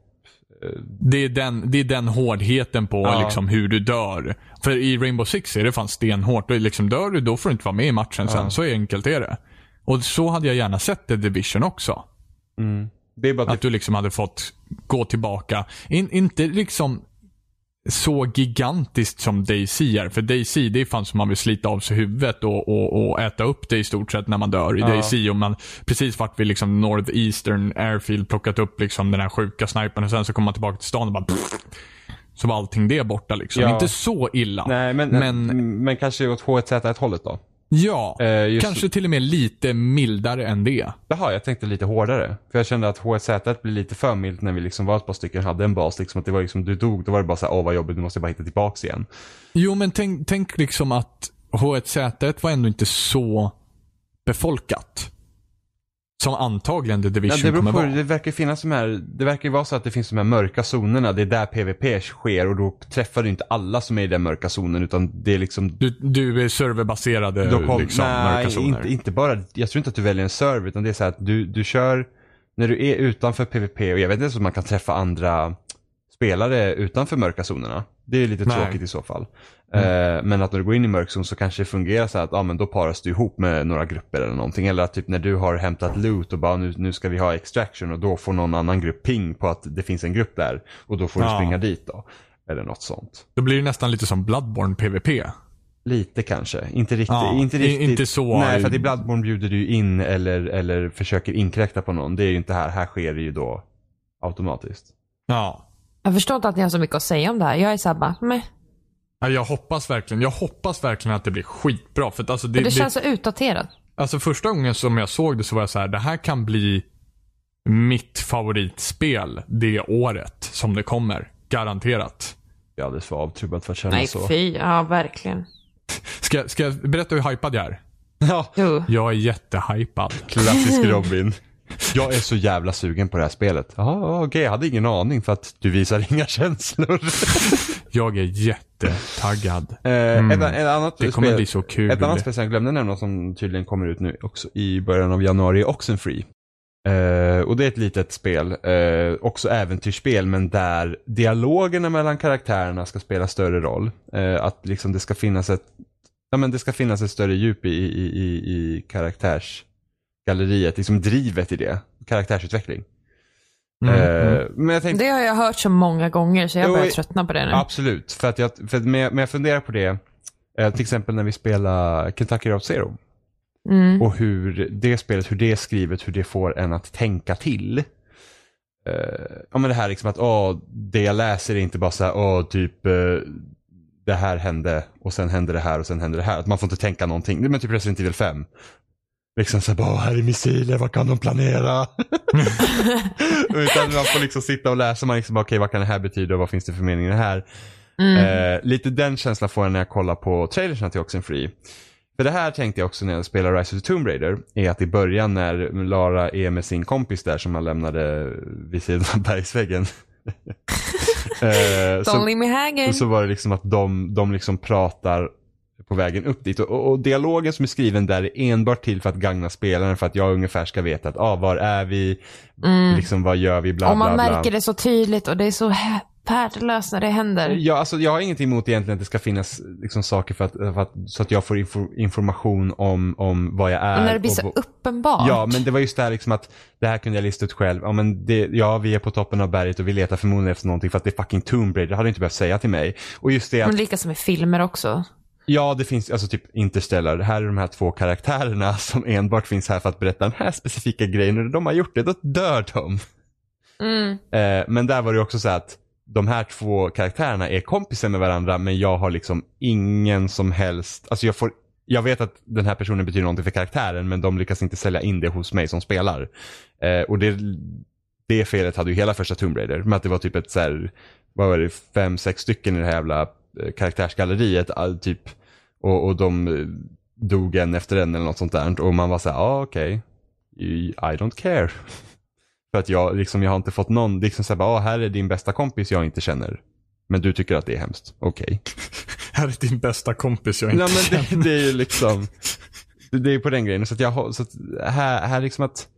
Det, är den, det är den hårdheten på Ja. liksom, hur du dör. För i Rainbow Six är det fan stenhårt. Liksom, dör du, då får du inte vara med i matchen sen. Ja. Så enkelt är det. Och så hade jag gärna sett The Division också. Mm. Bara Att du liksom hade fått gå tillbaka. In, inte liksom så gigantiskt som DayZ är. För DayZ, det är fan som man vill slita av sig huvudet och, och, och äta upp det i stort sett när man dör i Ja. DayZ. Och man precis varit vid liksom Northeastern Airfield plockat upp liksom den här sjuka snipern och sen så kommer man tillbaka till stan och bara pff, så var allting det borta liksom. Ja. Inte så illa. Nej, men, Men- men, men kanske åt H1Z1 hållet då? Ja, Eh, kanske till och med lite mildare än det. Jaha, jag tänkte lite hårdare. För jag kände att H1Z1 blev lite för milt när vi liksom var ett par stycken hade en bas. Liksom att det var liksom, du dog, då var det bara så här, åh vad jobbigt, nu måste jag bara hitta tillbaks igen. Jo, men tänk, tänk liksom att H1Z1 var ändå inte så befolkat. Som antagligen The Ja, Division det, beror kommer på, vara. det verkar finnas de här, det verkar vara så att det finns de här mörka zonerna, det är där PVP sker och då träffar du inte alla som är i den mörka zonen utan det är liksom Du, du är serverbaserade kom, liksom, mörka nej, zoner. inte, inte bara, jag tror inte att du väljer en server utan det är så att du, du kör, när du är utanför PVP och jag vet inte om man kan träffa andra spelare utanför mörka zonerna. Det är lite Nej. tråkigt i så fall. Eh, men att när du går in i mörk zon så kanske det fungerar så att ah, men då paras du ihop med några grupper eller någonting. Eller att typ när du har hämtat loot och bara nu, nu ska vi ha extraction och då får någon annan grupp ping på att det finns en grupp där. Och då får du Ja. springa dit då. Eller något sånt. Då blir det nästan lite som Bloodborne PVP. Lite kanske. Inte riktigt. Ja, inte, riktigt. inte så- Nej, för att i Bloodborne bjuder du in eller, eller försöker inkräkta på någon. Det är ju inte här. Här sker det ju då automatiskt. Ja. Jag förstår inte att ni har så mycket att säga om det här. Jag är såhär bara, meh. Ja, Jag hoppas verkligen, jag hoppas verkligen att det blir skitbra. För att alltså, det, Det, det det, känns så utdaterat. alltså första gången som jag såg det så var jag så här, det här kan bli mitt favoritspel det året som det kommer. Garanterat. Jag är alldeles för avtrubbad för att känna Nej, så. fy. Ja, verkligen. <laughs> Ska, ska jag berätta hur hypad jag är? <laughs> Ja, Jo. Jag är jättehypad. klassisk <laughs> Robin. Jag är så jävla sugen på det här spelet. Jaha, okej, jag hade ingen aning för att du visar inga <laughs> känslor. Jag är jättetaggad. Eh, Mm. ett, ett annat Det kommer spel, bli så kul. Ett annat spel som jag glömde nämna som tydligen kommer ut nu också i början av januari är Oxenfree. Eh, och det är ett litet spel, eh, också äventyrsspel men där dialogerna mellan karaktärerna ska spela större roll. Eh, att liksom det ska finnas ett Ja men det ska finnas ett större djup i, i, i, i karaktärsgalleriet, liksom drivet i det. Karaktärsutveckling. Mm, mm. Eh, men jag tänkte, Det har jag hört så många gånger så jag Jo, börjar tröttna på det nu. absolut. För att jag, för att med jag funderar på det, eh, till exempel när vi spelar Kentucky Route Zero. Mm. Och hur det spelet, hur det är skrivet, hur det får en att tänka till. Eh, ja men det här liksom att, åh, det jag läser är inte bara så här, åh, typ eh, det här hände och sen hände det här och sen hände det här. Att man får inte tänka någonting. Men typ Resident Evil 5. Liksom så här, bara, här är missiler, vad kan de planera? <laughs> Utan man får liksom sitta och läsa, man liksom, okej vad kan det här betyda och vad finns det för mening i det här? Mm. Eh, lite den känslan får jag när jag kollar på trailersen till Oxenfree. För det här tänkte jag också när jag spelade Rise of the Tomb Raider, är att i början när Lara är med sin kompis där som han lämnade vid sidan av bergsväggen. <laughs> eh, Don't så, leave me hanging. så var det liksom att de, de liksom pratar på vägen upp dit. Och, och, dialogen som är skriven där är enbart till för att gagna spelaren för att jag ungefär ska veta att ah, var är vi, Mm. liksom vad gör vi, bla och man bla bla. märker det så tydligt och det är så värdelöst när det händer. Ja, alltså, jag har ingenting emot egentligen att det ska finnas liksom, saker för att, för att, så att jag får info, information om, om vad jag är. och när det blir och, så uppenbart. Ja, men det var just det här liksom att det här kunde jag lista ut själv. Ja, men det, ja, vi är på toppen av berget och vi letar förmodligen efter någonting för att det är fucking Tomb Raider. Det hade du inte behövt säga till mig. Och just det att, Men lika som i filmer också. Ja det finns, alltså typ Interstellar. Här är de här två karaktärerna <laughs> som enbart finns här för att berätta den här specifika grejen. Och när de har gjort det, då dör de. Mm. Eh, men där var det också så att de här två karaktärerna är kompisar med varandra men jag har liksom ingen som helst, alltså jag får jag vet att den här personen betyder någonting för karaktären men de lyckas inte sälja in det hos mig som spelar. Eh, och det, det felet hade ju hela första Tomb Raider. Med att det var typ ett så här, vad var det, fem, sex stycken i det här jävla karaktärsgalleriet. all- Typ, och, och de eh, dog en efter en eller något sånt där. Och man var så här, ja ah, okej. I I don't care. <laughs> För att jag, liksom, jag har inte fått någon, det liksom såhär, ah, här är din bästa kompis jag inte känner. Men du tycker att det är hemskt. Okej. <laughs> Här är din bästa kompis jag inte Nej men känner. det, det är ju liksom, det, det är på den grejen. Så att jag har, så att här, här liksom att,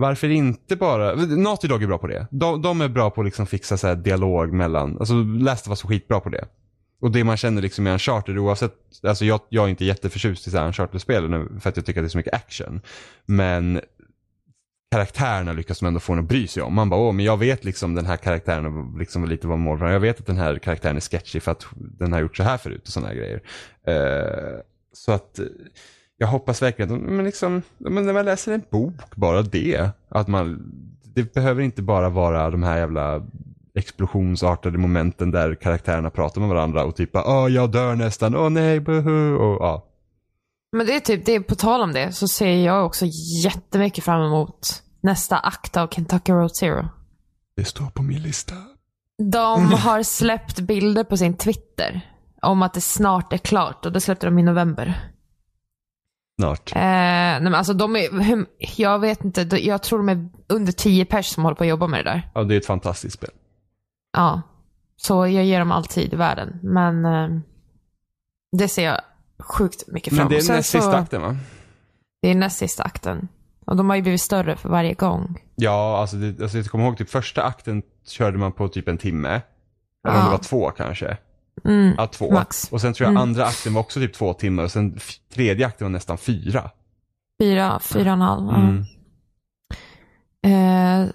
varför inte bara, Naughty Dog är bra på det. De, de är bra på att liksom fixa så här dialog mellan, alltså Last of Us var skitbra på det. Och det man känner liksom i Uncharted oavsett, alltså jag, jag är inte jätteförtjust i så här Uncharted-spelen för att jag tycker att det är så mycket action. Men karaktärerna lyckas man ändå få en att bry sig om. Man bara, åh men jag vet liksom den här karaktären och liksom lite vad mål Jag vet att den här karaktären är sketchy för att den har gjort så här förut och sådana här grejer. Uh, så att jag hoppas verkligen att, men liksom, men när man läser en bok, bara det. Att man, det behöver inte bara vara de här jävla explosionsartade momenten där karaktärerna pratar med varandra och typ åh jag dör nästan, åh nej, buhu, och ja. Men det är typ, det är, på tal om det så ser jag också jättemycket fram emot nästa akt av Kentucky Road Zero. Det står på min lista. De <laughs> har släppt bilder på sin Twitter om att det snart är klart och det släppte de i november. Snart. Eh, nej men alltså de är, jag vet inte, jag tror de är under 10 pers som håller på att jobba med det där. Ja, det är ett fantastiskt spel. Ja. Så jag ger dem all tid i världen. Men eh, det ser jag sjukt mycket fram Men emot. det är näst sista akten va? Det är näst sista akten. Och de har ju blivit större för varje gång. Ja, alltså, det, alltså jag kommer ihåg typ första akten körde man på typ en timme. Eller om Ja. det var två kanske. Mm. Ja, två. Max. Och sen tror jag Mm. andra akten var också typ två timmar och sen tredje akten var nästan fyra. Fyra, fyra och en halv. Mm. Eh,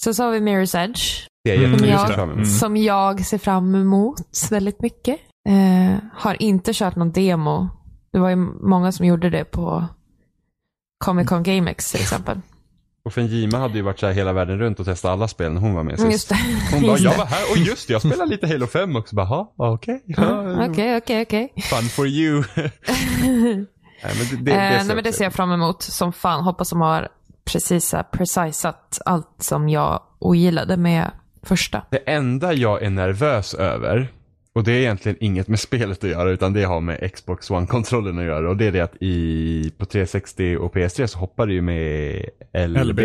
sen så har vi Mirror's Edge. Det är Mm, det. fram emot. Mm. Som jag ser fram emot väldigt mycket. Eh, har inte kört någon demo. Det var ju många som gjorde det på Comic Con GameX till exempel. Och Fenjima hade ju varit så här hela världen runt och testat alla spel när hon var med Mm, sist. Hon bara, jag var här och just det, jag spelade lite Halo 5 också. Bara, "Ha, okej. <laughs> Okej, okej, okej. Fun for you. <laughs> <laughs> Nej, men det, det, det, Eh, Nej, ser men det ser jag fram emot som fan. Hoppas de har precis så här precisat allt som jag ogillade med första. Det enda jag är nervös över, och det är egentligen inget med spelet att göra utan det har med Xbox One-kontrollen att göra. Och det är det att i, på 360 och PS3 så hoppar det ju med LB. LB.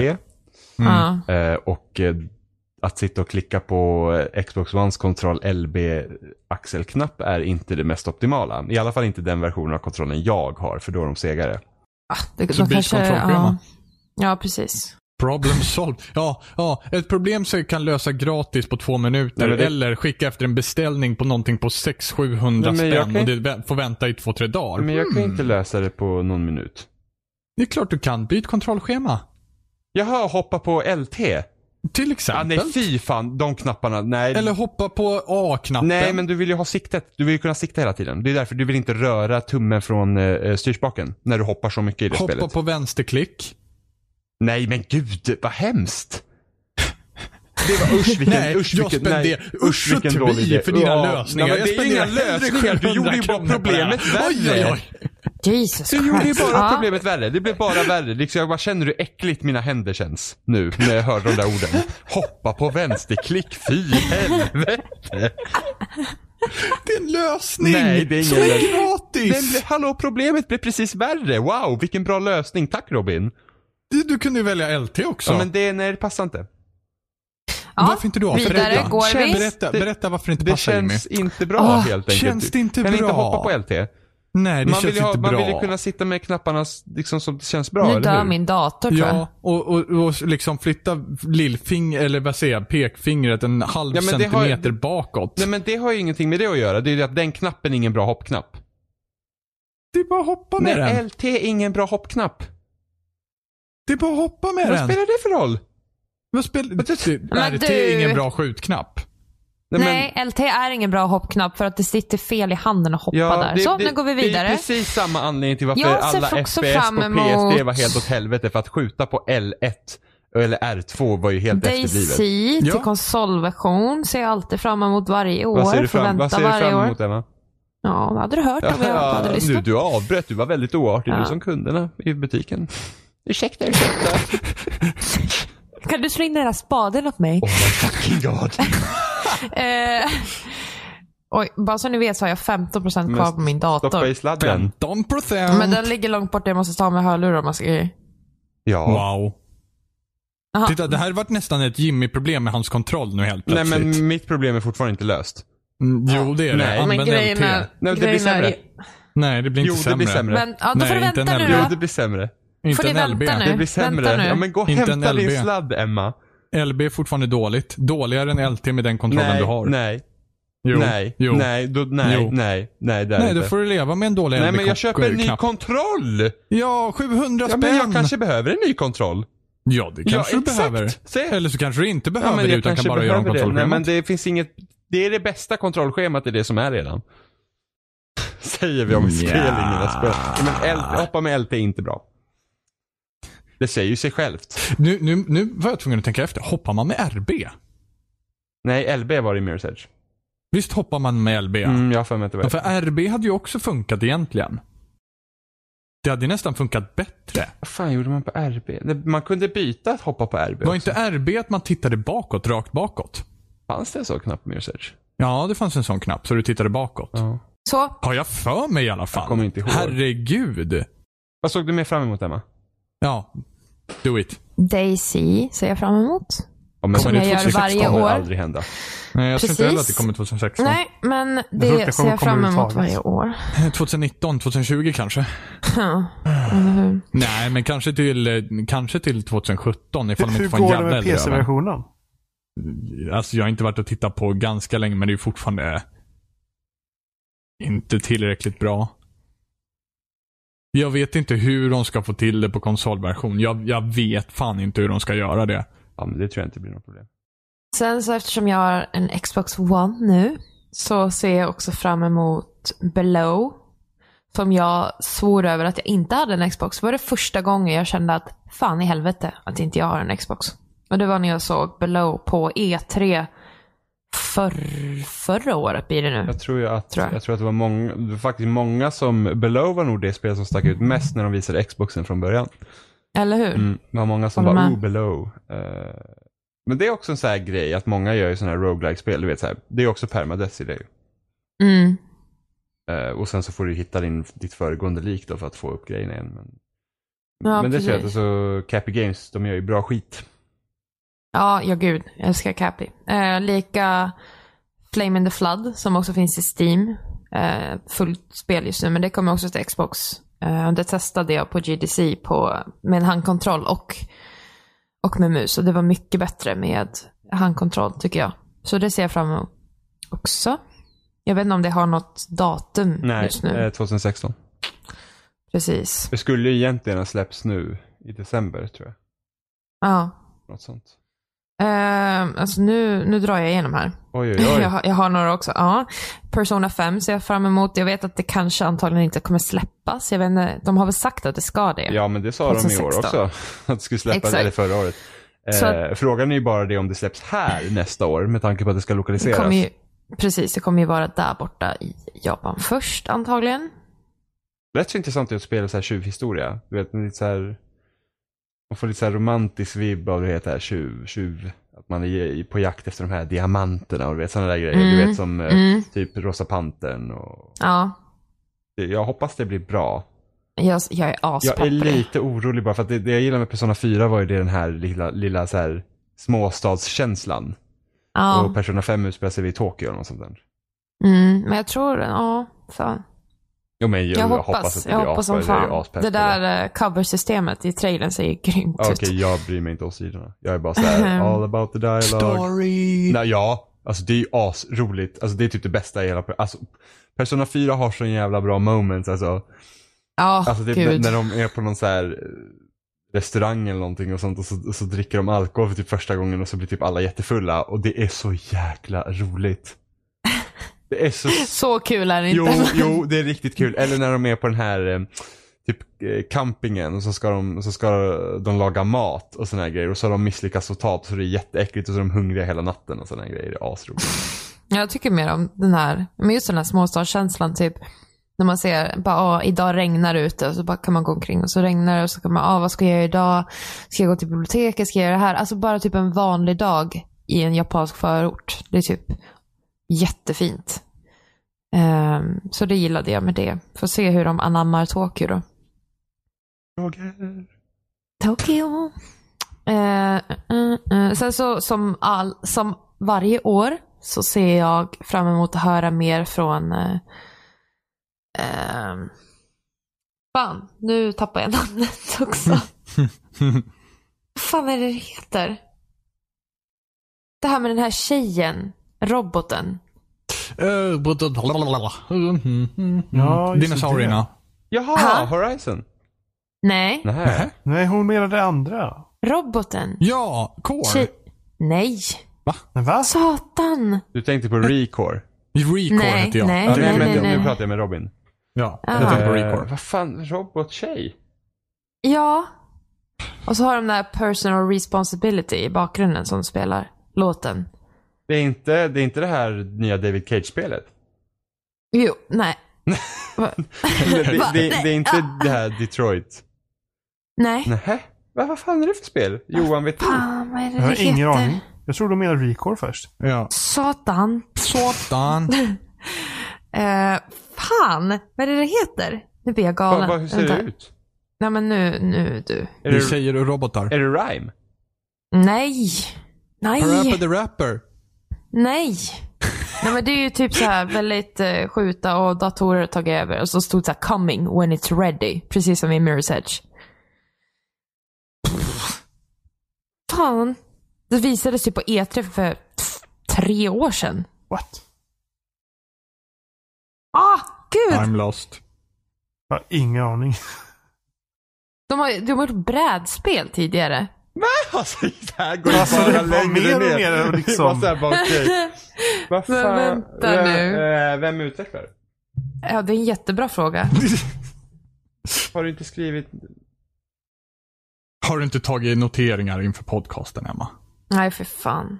Ja. Eh, och eh, att sitta och klicka på Xbox Ones kontroll LB axelknapp är inte det mest optimala. I alla fall inte den versionen av kontrollen jag har, för då är de segare. Ah, det, Så de byt kanske, ja. ja, precis. Problem solved. Ja, ja, ett problem som kan lösa gratis på två minuter. Nej, det- Eller skicka efter en beställning på någonting på 600-700 Nej, men jag spänn kan- och det får vänta i två, tre dagar. Men jag kan Hmm. inte lösa det på någon minut. Det är klart du kan. Byt kontrollschema. Jaha, hoppa på LT? Till Ja, exempel. nej fy fan, de knapparna, nej. Eller hoppa på A-knappen. Nej, men du vill ju ha siktet. Du vill ju kunna sikta hela tiden. Det är därför du vill inte röra tummen från eh, styrspaken när du hoppar så mycket i det Hoppa spelet. på vänsterklick. Nej, men gud, vad hemskt. Det var usch vilken, Nej, usch jag vilken, spender- nej, usch vilken dålig idé. för dina Ja, lösningar. Nej, men Jag det är inga lösningar, du 700 gjorde ju bara problemet värre. Oj, oj. Jesus Du gjorde ju bara problemet värre. Det blev bara värre. Liksom jag bara känner hur äckligt mina händer känns nu när jag hör de där orden. Hoppa på vänsterklick, fy helvete. Det är en lösning! Nej, det är ingen Som är gratis! Men hallå, problemet blev precis värre. Wow, vilken bra lösning. Tack Robin. Du, du kunde ju välja LT också. Ja, men det, nej, det passar inte. Ja, varför inte då? Vidare Berätta. går vi. Berätta, Det- berätta varför det inte Det passar Jimmy. känns inte bra Ah, helt enkelt. känns det inte kan bra? inte hoppa på LT. Nej, det man känns vill, ha, inte man bra. vill ju kunna sitta med knapparna liksom som det känns bra, Nu eller dör hur? min dator tror jag. Ja, och, och, och liksom flytta lillfinger, eller vad säger jag, pekfingret en halv Ja, det har- centimeter bakåt. Nej men det har ju ingenting med det att göra. Det är ju att den knappen är ingen bra hoppknapp. Det är bara att hoppa med Nej, den. LT är ingen bra hoppknapp. Det är bara att hoppa med Vad den. spelar det för roll? Vad spelar... Men du- Men RT du- är ingen bra skjutknapp. Nej, LT är ingen bra hoppknapp för att det sitter fel i handen att hoppa där. det- Så, det, nu går vi Det är vidare. precis samma anledning till varför alla FPS emot- PSD var helt åt helvete. För att skjuta på L1 eller R2 var ju helt efterblivet. Daisy till Ja. konsolversion ser jag alltid fram emot varje år. Vad ser du fram, vad ser du fram emot Emma? Ja, hade du hört om jag <laughs> hade du, lyssnat. du avbröt, du var väldigt oartig Ja. du som kunderna i butiken. Ursäkta, ursäkta. <laughs> Kan du slå in den där spaden åt mig? oh my fucking god. <laughs> Eh, oj, bara så ni vet så har jag 15% kvar på min dator. Stoppa i sladden. 15 procent. Men den ligger långt bort, jag måste ta med hörlurar om man ska. Ja. Wow. Aha. Titta, det här har varit nästan ett Jimmy-problem med hans kontroll nu helt Nej plötsligt. men mitt problem är fortfarande inte löst. Mm, Jo, det är det. Nej. Använd Men grejen LT. är... Nej, det blir sämre. Nej, det blir inte Jo, det sämre. blir sämre. Men, ja, då får Nej, du inte vänta nu LB. Jo, då. det blir sämre. Inte Får ni en LB. vänta nu? Det blir sämre. Ja men gå och Inte hämta en din LB. sladd Emma. LB är fortfarande dåligt. Dåligare än LT med den kontrollen Nej, du har. nej, Jo. nej, Jo. nej, då, nej, Jo. nej, nej, det Nej, då får du leva med en dålig Nej men jag köper en ny knapp. kontroll! Ja, 700 Ja spänn. men jag kanske behöver en ny kontroll. Ja, det kanske ja, du exakt. behöver. Se. Eller så kanske du inte Ja, behöver men det utan kan bara göra om det. Nej kontrollschemat. men det finns inget, det är det bästa kontrollschemat, är det som är redan. <laughs> Säger vi om Ja. spelningen av spel. Ja, Men L, hoppa med LP är inte bra. Det säger ju sig självt. Nu, nu, nu var jag tvungen att tänka efter. Hoppar man med RB? Nej, LB var i Mirror's Edge. Visst hoppar man med LB? Mm, jag har för mig att det var Ja, för RB hade ju också funkat egentligen. Det hade ju nästan funkat bättre. Vad fan gjorde man på RB? Det- Man kunde byta att hoppa på RB Var också. inte RB att man tittade bakåt, rakt bakåt? Fanns det en sån knapp på Mirror's Edge? Ja, det fanns en sån knapp så du tittade bakåt. Ja. Så, Har jag för mig i alla fall. Jag kommer inte ihåg. Herregud. Vad såg du mer fram emot Emma? Ja, do it. Daisy ser jag fram emot. Ja, men Som det jag gör 2016 varje kommer år. aldrig hända. Nej, jag tror inte heller att det kommer 2016. Nej, men det det ser kommer jag fram emot varje år. 2019, 2020 kanske. Ja, eller hur? Nej, men kanske till, kanske till 2017 ifall de Hur inte får en går det jävla med. PC-versionen? Alltså jag har inte varit och tittat på ganska länge men det är fortfarande inte tillräckligt bra. Jag vet inte hur de ska få till det på konsolversion. Jag, jag vet fan inte hur de ska göra det. Ja, men det tror jag inte blir något problem. Sen så eftersom jag har en Xbox One nu så ser jag också fram emot Below. Som jag svor över att jag inte hade en Xbox. Det var det första gången jag kände att fan i helvete att inte jag har en Xbox. Och det var när jag såg Below på E3 förr, förra året blir det nu. Jag tror att, Tror jag. jag. tror att det var många, det var faktiskt många som, Below var nog det spel som stack ut mest när de visade Xboxen från början. Eller hur? Mm, det var många som Håller bara, oh Below. Eh, men det är också en sån här grej att många gör ju sådana här roguelike spel du vet så här. Det är också permadeath i det ju. Mm. Eh, och sen så får du hitta din, ditt föregående lik då för att få upp grejen igen. Men, Ja, men det tror jag att alltså, Cappy Games, de gör ju bra skit. Ja, ja gud. Jag älskar Cappy. Eh, lika Flame in the Flood som också finns i Steam. Eh, fullt spel just nu, men det kommer också till Xbox. Eh, det testade jag på GDC på, med en handkontroll och, och med mus. Och det var mycket bättre med handkontroll tycker jag. Så det ser jag fram emot också. Jag vet inte om det har något datum Nej, just nu. eh, 2016. Precis. Det skulle ju egentligen ha släppts nu i december tror jag. Ja. Något sånt. Eh, alltså nu, nu drar jag igenom här. Oj, oj, oj. <laughs> Jag, har- jag har några också. Ja. Persona 5 ser jag fram emot. Jag vet att det kanske antagligen inte kommer släppas. Jag vet inte, de har väl sagt att det ska det. Ja, men det sa de i år 2016. också. <laughs> Att det skulle släppas, Exakt. eller förra året. Eh, frågan är ju bara det om det släpps här nästa år med tanke på att det ska det lokaliseras. kommer ju, precis, det kommer ju vara där borta i Japan först antagligen. Rätt så intressant att spela så här tjuvhistoria. Du vet, lite så här, man får lite så här romantisk vibb av det heter här tjuv, tjuv. Att man är på jakt efter de här diamanterna och du vet sådana där grejer. Du Mm, vet som eh, Mm. typ Rosa Pantern och Ja, jag hoppas det blir bra. jag, jag är Jag aspepp är på det. lite orolig bara för att det, det jag gillar med Persona 4 var ju det den här lilla, lilla så här småstadskänslan. Och Ja, Persona 5 utspelar sig vid Tokyo eller något sånt där. mm, men jag tror, ja, fan. Jo men jag, Jag, jag hoppas, att det jag blir hoppas som fan. Det där eh, coversystemet i trailern ser ju grymt Ja, ut. Okej, jag bryr mig inte om sidorna. Jag är bara såhär, Ahem. all about the dialogue. Story. Nej, ja, alltså det är ju asroligt. Alltså det är typ det bästa i hela... Alltså, Persona 4 har så jävla bra moments alltså. Ja, Alltså det, gud. när de är på någon så här eh, restaurang eller någonting och sånt och så, och så dricker de alkohol för typ första gången och så blir typ alla jättefulla och det är så jäkla roligt. Det är så... Så kul är det inte. Jo, <laughs> jo, det är riktigt kul. Eller när de är på den här eh, typ eh, campingen och så ska de, så ska de laga mat och såna här grejer och så har de misslyckats totalt så det är jätteäckligt och så är de hungriga hela natten och såna här grejer. Det är asroligt. Jag tycker mer om den här, men just den här småstadskänslan typ. När man ser, bara ah, idag regnar det ute och så bara kan man gå omkring och så regnar det och så kan man, ah, vad ska jag göra idag? Ska jag gå till biblioteket? Ska jag göra det här? Alltså bara typ en vanlig dag i en japansk förort. Det är typ jättefint. Ehm, så det gillade jag med det. Får se hur de anammar Tokyo då. Tokyo. Eh, eh, eh. Sen så som, all, som varje år så ser jag fram emot att höra mer från eh, ehm, Fan, nu tappar jag namnet <laughs> också. <laughs> Vad fan är det det heter? Det här med den här tjejen, roboten. Eh, Mm, Ja, Dinosaurierna. Jaha, Ha? Horizon. Nej, Nej. Nej, hon menade det andra. roboten. Ja, Core. Tjej... Nej, Men va? satan. Du tänkte på Recore. Recore Nej, hette jag. nej. Ja, nej, men, nej, nej. Nu pratar jag med Robin. Ja, Ah. jag tänkte på Eh, Recore. vad fan, robottjej? Ja. Och så har de där personal responsibility i bakgrunden som spelar låten. Det är inte det, är inte det här nya David Cage-spelet? Jo, nej. <laughs> Det, det, det, Nej. det är inte Ah. det här Detroit? Nej. Nähä? Va, vad fan är det för spel? Johan, vet du? Fan, vad är det Jag har det ingen heter? aning. Jag tror de menar Recore först. Ja. Satan. Satan. <laughs> Eh, fan, vad är det det heter? Nu blir jag galen. Va, va, hur ser Vänta. det ut? Nej men nu, nu du. Är Det tjejer och robotar. är det Rhyme? Nej. Nej. Parappa the Rapper. Nej. Nej men det är ju typ så här väldigt eh, skjuta och datorer har tagit över. Och så stod det så här coming when it's ready. Precis som i Mirror's Edge. Pff. Fan. Det visades ju på E3 för tre år sedan. What? Ah, gud! I'm lost. Jag har ingen aning. De har, de har gjort brädspel tidigare. Alltså det här går Alltså, bara det längre mer och ner. mer Det liksom- var så här bara, okej. <laughs> Vad Men vänta Vem- nu. eh, Vem utvecklar? Ja, det är en jättebra fråga. <laughs> Har du inte skrivit? Har du inte tagit noteringar inför podcasten, Emma? Nej, för fan.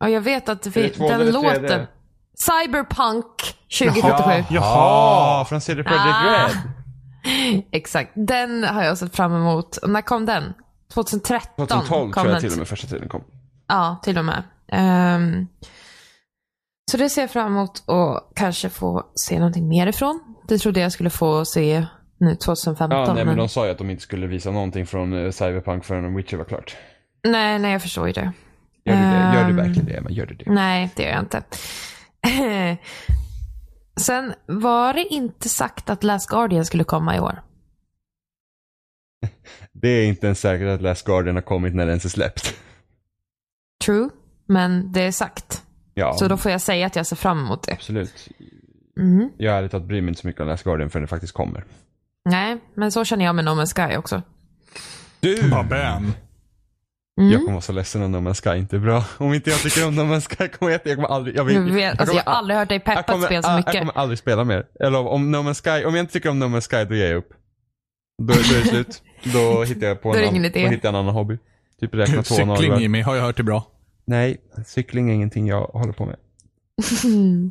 Ja, jag vet att det det två Den låten. det? Cyberpunk 2077. Jaha. Från CD Projekt Ah. Red. <laughs> Exakt. Den har jag sett fram emot. När kom den? 2013 2012 kom tror jag till och med första tiden kom. Ja, till och med. Ehm, så det ser jag fram emot och kanske få se någonting mer ifrån. Det trodde jag skulle få se nu 2015. Ja, nej men men... de sa ju att de inte skulle visa någonting från eh, Cyberpunk förrän Witcher var klart. nej, nej, jag förstår ju det. Gör du det? Gör du Ehm. verkligen det, Emma? Gör du det? Nej, det gör jag inte. <laughs> Sen var det inte sagt att Last Guardian skulle komma i år. Det är inte ens säkert att Last Guardian har kommit när den ens är släppt. True, men det är sagt. Ja, Så då får jag säga att jag ser fram emot det. absolut. Mhm. Jag ärligt talat bryr mig inte så mycket om Last Guardian förrän det faktiskt kommer. Nej, men så känner jag med No Man's Sky också. Du! Babben. Mm. Jag kommer vara så ledsen om No Man's Sky inte är bra. Om inte jag tycker om No Man's Sky kommer jag, jag kommer aldrig, jag, vill, Du vet, alltså, jag har aldrig hört dig jag peppa ett kommer, spel så jag mycket. kommer aldrig spela mer. Eller om No Man's Sky, om jag inte tycker om No Man's Sky då ger jag upp. Då, då är det slut. Då hittar jag på en, det annan, då hittar jag en annan hobby. Typ räkna två Cykling. Jimmy, har jag hört är bra. Nej, cykling är ingenting jag håller på med.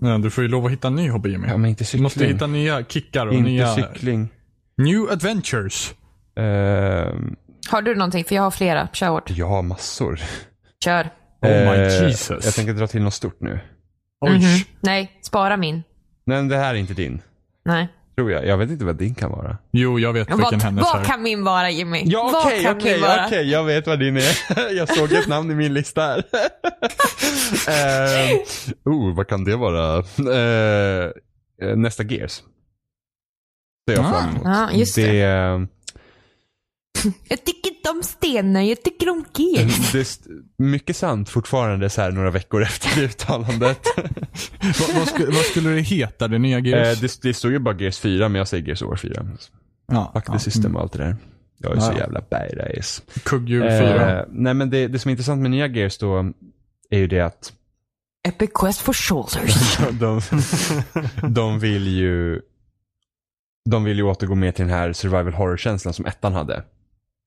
<laughs> Ja, du får ju lov att hitta en ny hobby Jimmy. Ja, men inte Du cykling. måste hitta nya kickar och inte nya... cykling. New adventures. Ehm, Har du någonting? För jag har flera. Kör hårt. jag har massor. Kör. Oh my Eh, Jesus. Jag tänker dra till något stort nu. Oj. Mhm. Nej, spara min. Nej, men det här är inte din. Nej. Tror jag. Jag vet inte vad din kan vara. Jo, jag vet vilken Vad, hennes vad är. kan min vara Jimmy? Ja vad okej, kan okej, vara? okej. Jag vet vad din är. <laughs> jag såg ett namn i min lista här. uh, <laughs> oh, vad kan det vara? Eh, nästa Gears. Det är jag Ah. fram emot. Just det. det. Jag tycker inte om stenar, jag tycker om gears. det är mycket sant fortfarande så här några veckor efter uttalandet. <laughs> vad, vad, skulle, vad skulle det heta, det nya Gears? Eh, det, det stod ju bara Gears 4, men jag säger Gears War 4. ja, Fuck the ja. system och allt det där. Jag är så Ja. jävla badass. Kugghjul 4. Eh, nej men det, det som är intressant med nya Gears då är ju det att Epic Quest for Shoulders. <laughs> de, de vill ju de vill ju återgå mer till den här survival horror-känslan som ettan hade.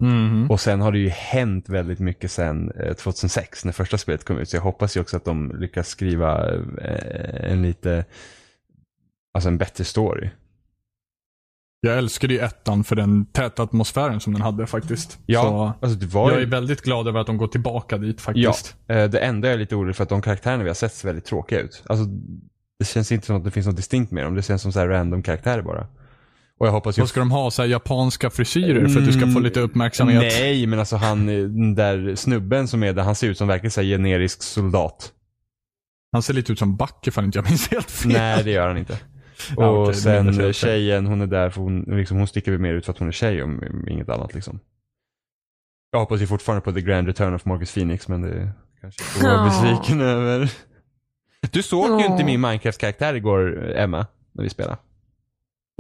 Mhm. Och sen har det ju hänt väldigt mycket sen eh, 2006 när första spelet kom ut. Så jag hoppas ju också att de lyckas skriva eh, en lite, alltså en bättre story. Jag älskade ju ettan för den täta atmosfären som den hade faktiskt. Ja, Så alltså det var jag är ju, väldigt glad över att de går tillbaka dit ja, faktiskt. eh, det enda jag är lite orolig för att de karaktärerna vi har sett ser väldigt tråkiga ut. Alltså det känns inte som att det finns något distinkt med dem. Det känns som så här random karaktärer bara. Och jag hoppas ju Vad ska de ha? Så här, japanska frisyrer för att du ska få lite uppmärksamhet? Mm. Nej, men alltså han, den där snubben som är där, han ser ut som verkligen så här generisk soldat. Han ser lite ut som Buck ifall inte jag minns helt fel. Nej, det gör han inte. <laughs> Och Ja, det sen tjejen, hon är där för hon, liksom, hon sticker väl mer ut för att hon är tjej om om inget annat liksom. Jag hoppas ju fortfarande på The Grand Return of Marcus Phoenix, men det kanske jag får vara Ja. besviken över. Du såg ju inte min Minecraft-karaktär igår, Emma, när vi spelade.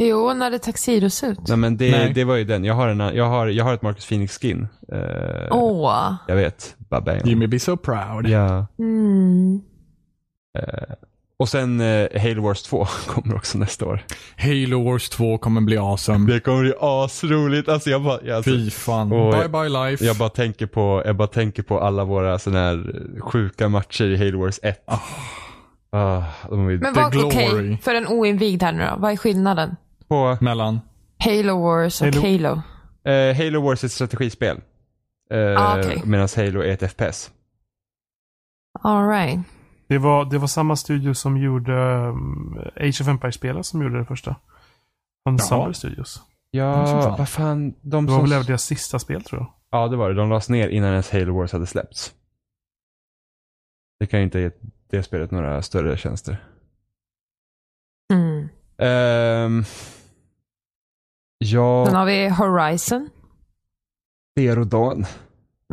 Jo, när det Taxiros ut. Nej men det, Nej. det var ju den. Jag har, en, jag har, jag har ett Marcus Phoenix-skin. Eh, Åh. Jag vet. Babam. Jimmy be so proud. Ja. Mm. Eh, och sen eh, Halo Wars 2 <laughs> kommer också nästa år. Halo Wars 2 kommer bli awesome. Det kommer bli asroligt. Alltså jag bara, jag, alltså, Fy fan. Bye bye life. jag bara tänker på, jag bara tänker på alla våra sådana här sjuka matcher i Halo Wars 1. Ah, de är Men vad, okej, glory. för en oinvigd här nu då. Vad är skillnaden? På Mellan. Halo Wars och Halo- Halo. eh, Halo Wars är ett strategispel. Eh, Ah, okej. Medan Halo är ett FPS. All right. Det var, det var samma studio som gjorde um, Age of Empires-spelet som gjorde det första. Ensemble Studios. Ja, som fan. vad fan. De Det var som... väl även deras sista spel tror jag. Ja, det var det. De lades ner innan ens Halo Wars hade släppts. Det kan ju inte ge det spelet några större tjänster. Mm. Ehm, Sen ja, har vi Horizon. Zerodan.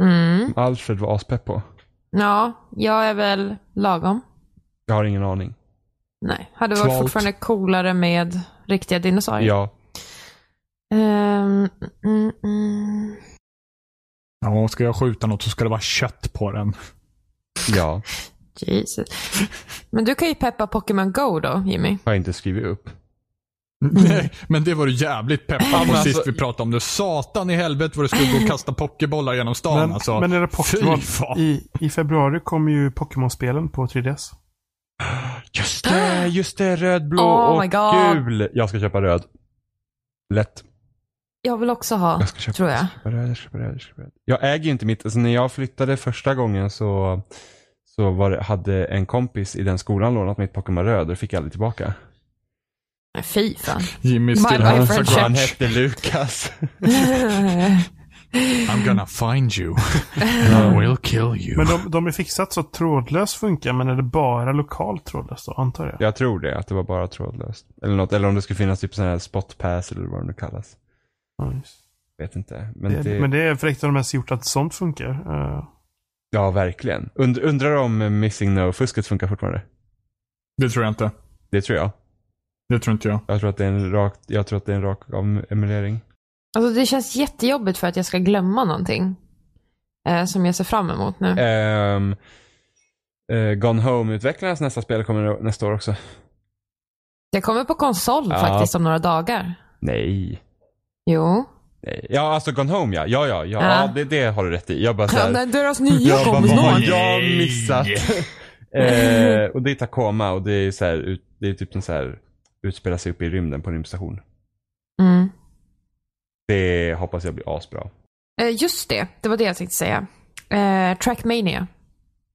Mm. Alfred var aspepp på. Ja, jag är väl lagom. Jag har ingen aning. Nej, hade varit Svalt. fortfarande coolare med riktiga dinosaurier. Ja, Ehm, mm, mm. Ja, ska jag skjuta något så ska det vara kött på den. ja. <laughs> Jesus. Men du kan ju peppa Pokémon Go då, Jimmy. Har jag inte skrivit upp. Nej, men det var du jävligt peppad på alltså- sist vi pratade om det. Satan i helvete vad du skulle gå och <laughs> kasta pokébollar genom stan Men, alltså. men är det Pokémon? I, I februari kommer ju Pokémon-spelen på 3DS. Just det, just det. Röd, blå Oh och gul. Jag ska köpa röd. Lätt. Jag vill också ha, Jag ska köpa, tror jag. Jag ska köpa röd, jag köpa röd, jag köpa röd. Jag äger ju inte mitt, alltså när jag flyttade första gången så, så var det, hade en kompis i den skolan lånat mitt Pokémon röd och det fick jag aldrig tillbaka. Nej, Fy fan. Jimmy still has a friendship. Han grudge. hette Lukas. <laughs> I'm gonna find you. I will kill you. Men de, de är fixat så att trådlös funkar, men är det bara lokalt trådlöst då, antar jag? Jag tror det, att det var bara trådlöst. Eller något, eller om det skulle finnas typ sån här spotpass eller vad det nu kallas. Just. Vet inte. Men det, det, Men det är fräckt att de ens gjort att sånt funkar. Eh, ja, verkligen. Und, undrar om missing no-fusket funkar fortfarande? Det tror jag inte. Det tror jag. Det tror inte jag. Jag tror att det är en rak, jag tror att det är en rak emulering. Alltså det känns jättejobbigt för att jag ska glömma någonting. Eh, som jag ser fram emot nu. Um, uh, Gone Home-utvecklarnas nästa spel kommer nästa år också. Det kommer på konsol Ja. faktiskt om några dagar. Nej. Jo. Nej. Ja, alltså Gone Home ja. Ja, ja, ja. Ja. ja det, det har du rätt i. Jag bara Ja, såhär. nej, deras nya Jag bara, vad har jag missat? <laughs> eh, och det är Tacoma och det är så här, det är typ en så här, utspelar sig uppe i rymden på rymdstation. Mm. Det hoppas jag blir asbra. Eh, just det, det var det jag tänkte säga. Eh, Trackmania.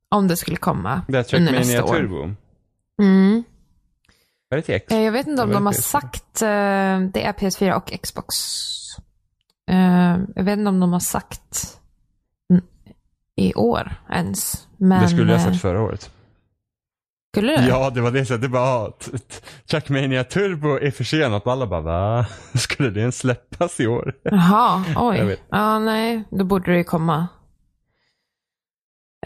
Om det skulle komma Det är under nästa Trackmania år. Turbo. Mm. Är det till X? Eh, jag vet inte om de har PS4. sagt, eh, det är PS4 och Xbox. Eh, jag vet inte om de har sagt i år ens. Men, det skulle jag ha eh, sagt förra året. Skulle det? Ja, det var det. Så det bara, ah, Trackmania Turbo är försenat och alla bara va? <laughs> Skulle det ens släppas i år? Jaha, <laughs> Jag oj. vet. Ja, nej, då borde det ju komma.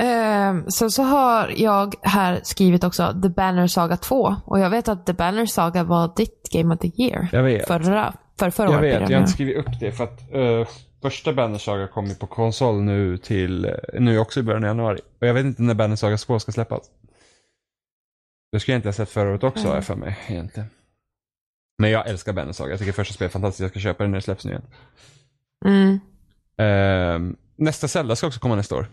Ehm, så, så har jag här skrivit också The Banner Saga 2. Och jag vet att The Banner Saga var ditt Game of the Year. Jag vet. Förra, för förra Jag året. vet, blir det jag har inte skrivit upp det för att uh, första Banner Saga kom ju på konsol nu till, nu också i början av januari. Och jag vet inte när Banner Saga 2 ska släppas. Det skulle jag inte ha sett året också har jag för mig egentligen. Men jag älskar Banner Saga, jag tycker första spelet är fantastiskt, jag ska köpa det när det släpps nu igen. Mm. Ehm, nästa Zelda ska också komma nästa år.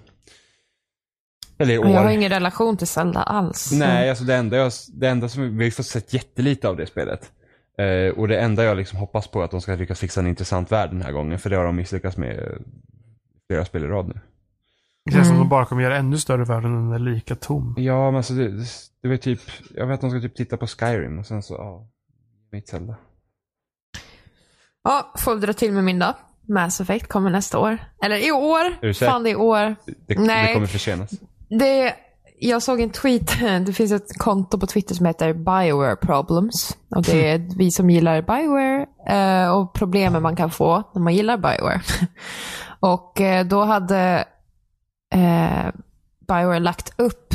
Eller i år. Jag har ingen relation till Zelda alls. Nej, alltså det enda, jag, det enda som, vi har fått sett jättelite av det spelet. Eh, och det enda jag liksom hoppas på är att de ska lyckas fixa en intressant värld den här gången. För det har de misslyckats med eh, flera spel i rad nu. Det känns som Mm. de bara kommer göra ännu större värld än den är lika tom. Ja, men alltså det, det, det var typ, jag vet att de ska typ titta på Skyrim och sen så, ja, mitt Zelda. Ja, får dra till med min då. Mass Effect kommer nästa år. Eller i år. Är du säker? Fan, det är i år. Det, Nej. det kommer försenas. Det, jag såg en tweet. <laughs> Det finns ett konto på Twitter som heter Bioware Problems. Och det är vi som gillar Bioware eh, och problemen man kan få när man gillar Bioware. <laughs> och eh, då hade eh, Bioware lagt upp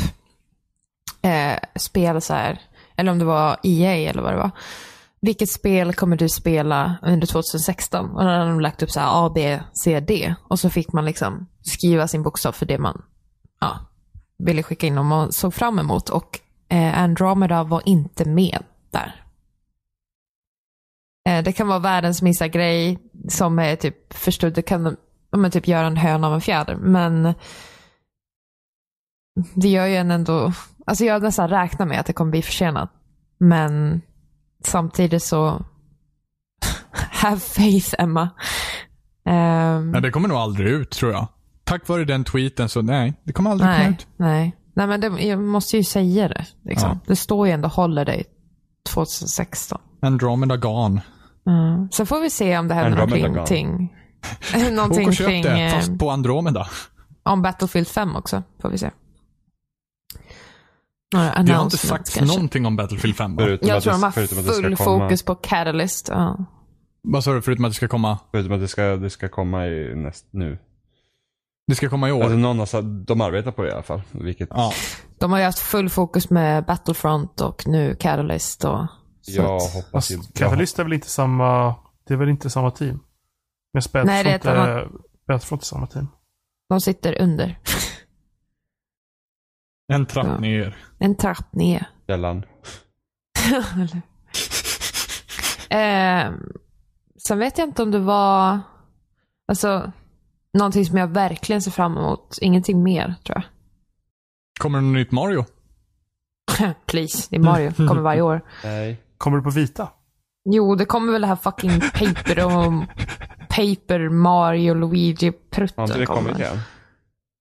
eh, spel så här, eller om det var EA eller vad det var. Vilket spel kommer du spela under 2016? Och då hade de lagt upp så här A, B, C, D. Och så fick man liksom skriva sin bokstav för det man ja, ville skicka in och man såg fram emot. Och eh, Andromeda var inte med där. Eh, det kan vara världens minsta grej som är typ förstådd. Det kan de, typ göra en höna av en fjäder. Men det gör ju en ändå... Alltså jag nästan räknar med att det kommer bli försenat. Men samtidigt så... <laughs> Have faith, Emma. Ehm, Nej, det kommer nog aldrig ut tror jag. Tack vare den tweeten så nej, det kommer aldrig komma nej, ut. nej. Nej, men det, jag måste ju säga det. Liksom. Ja. Det står ju ändå Holiday 2016. Andromeda Gone. Mm. Sen får vi se om det händer Andromeda någonting. <laughs> Någonting och köp kring, det, eh, fast på Andromeda. om Battlefield 5 också. Får vi se. Några Det har inte sagts kanske. någonting om Battlefield 5 va? Förutom Jag tror de har förutom att det ska full komma- fokus på Catalyst. Ja. Vad sa du förutom att det ska komma? Förutom att det ska, det ska komma i näst, nu. Det ska komma i år? Alltså någon har de arbetar på det i alla fall. Vilket ja. De har ju haft full fokus med Battlefront och nu Catalyst. Och, jag att- hoppas ju... Catalyst är väl inte samma, det är väl inte samma team? Men Nej, det är ett Battlefront annat- Battlefront är samma team. De sitter under. En trapp Ja. ner. En trapp ner. Källan. <laughs> eh, sen vet jag inte om det var alltså, någonting som jag verkligen ser fram emot. Ingenting mer, tror jag. Kommer det något nytt Mario? <laughs> Please, det är Mario. Kommer varje år. Nej. Kommer du på vita? Jo, det kommer väl det här fucking Paper och <laughs> Paper Mario Luigi Prutten Har inte det kommer. kommit än?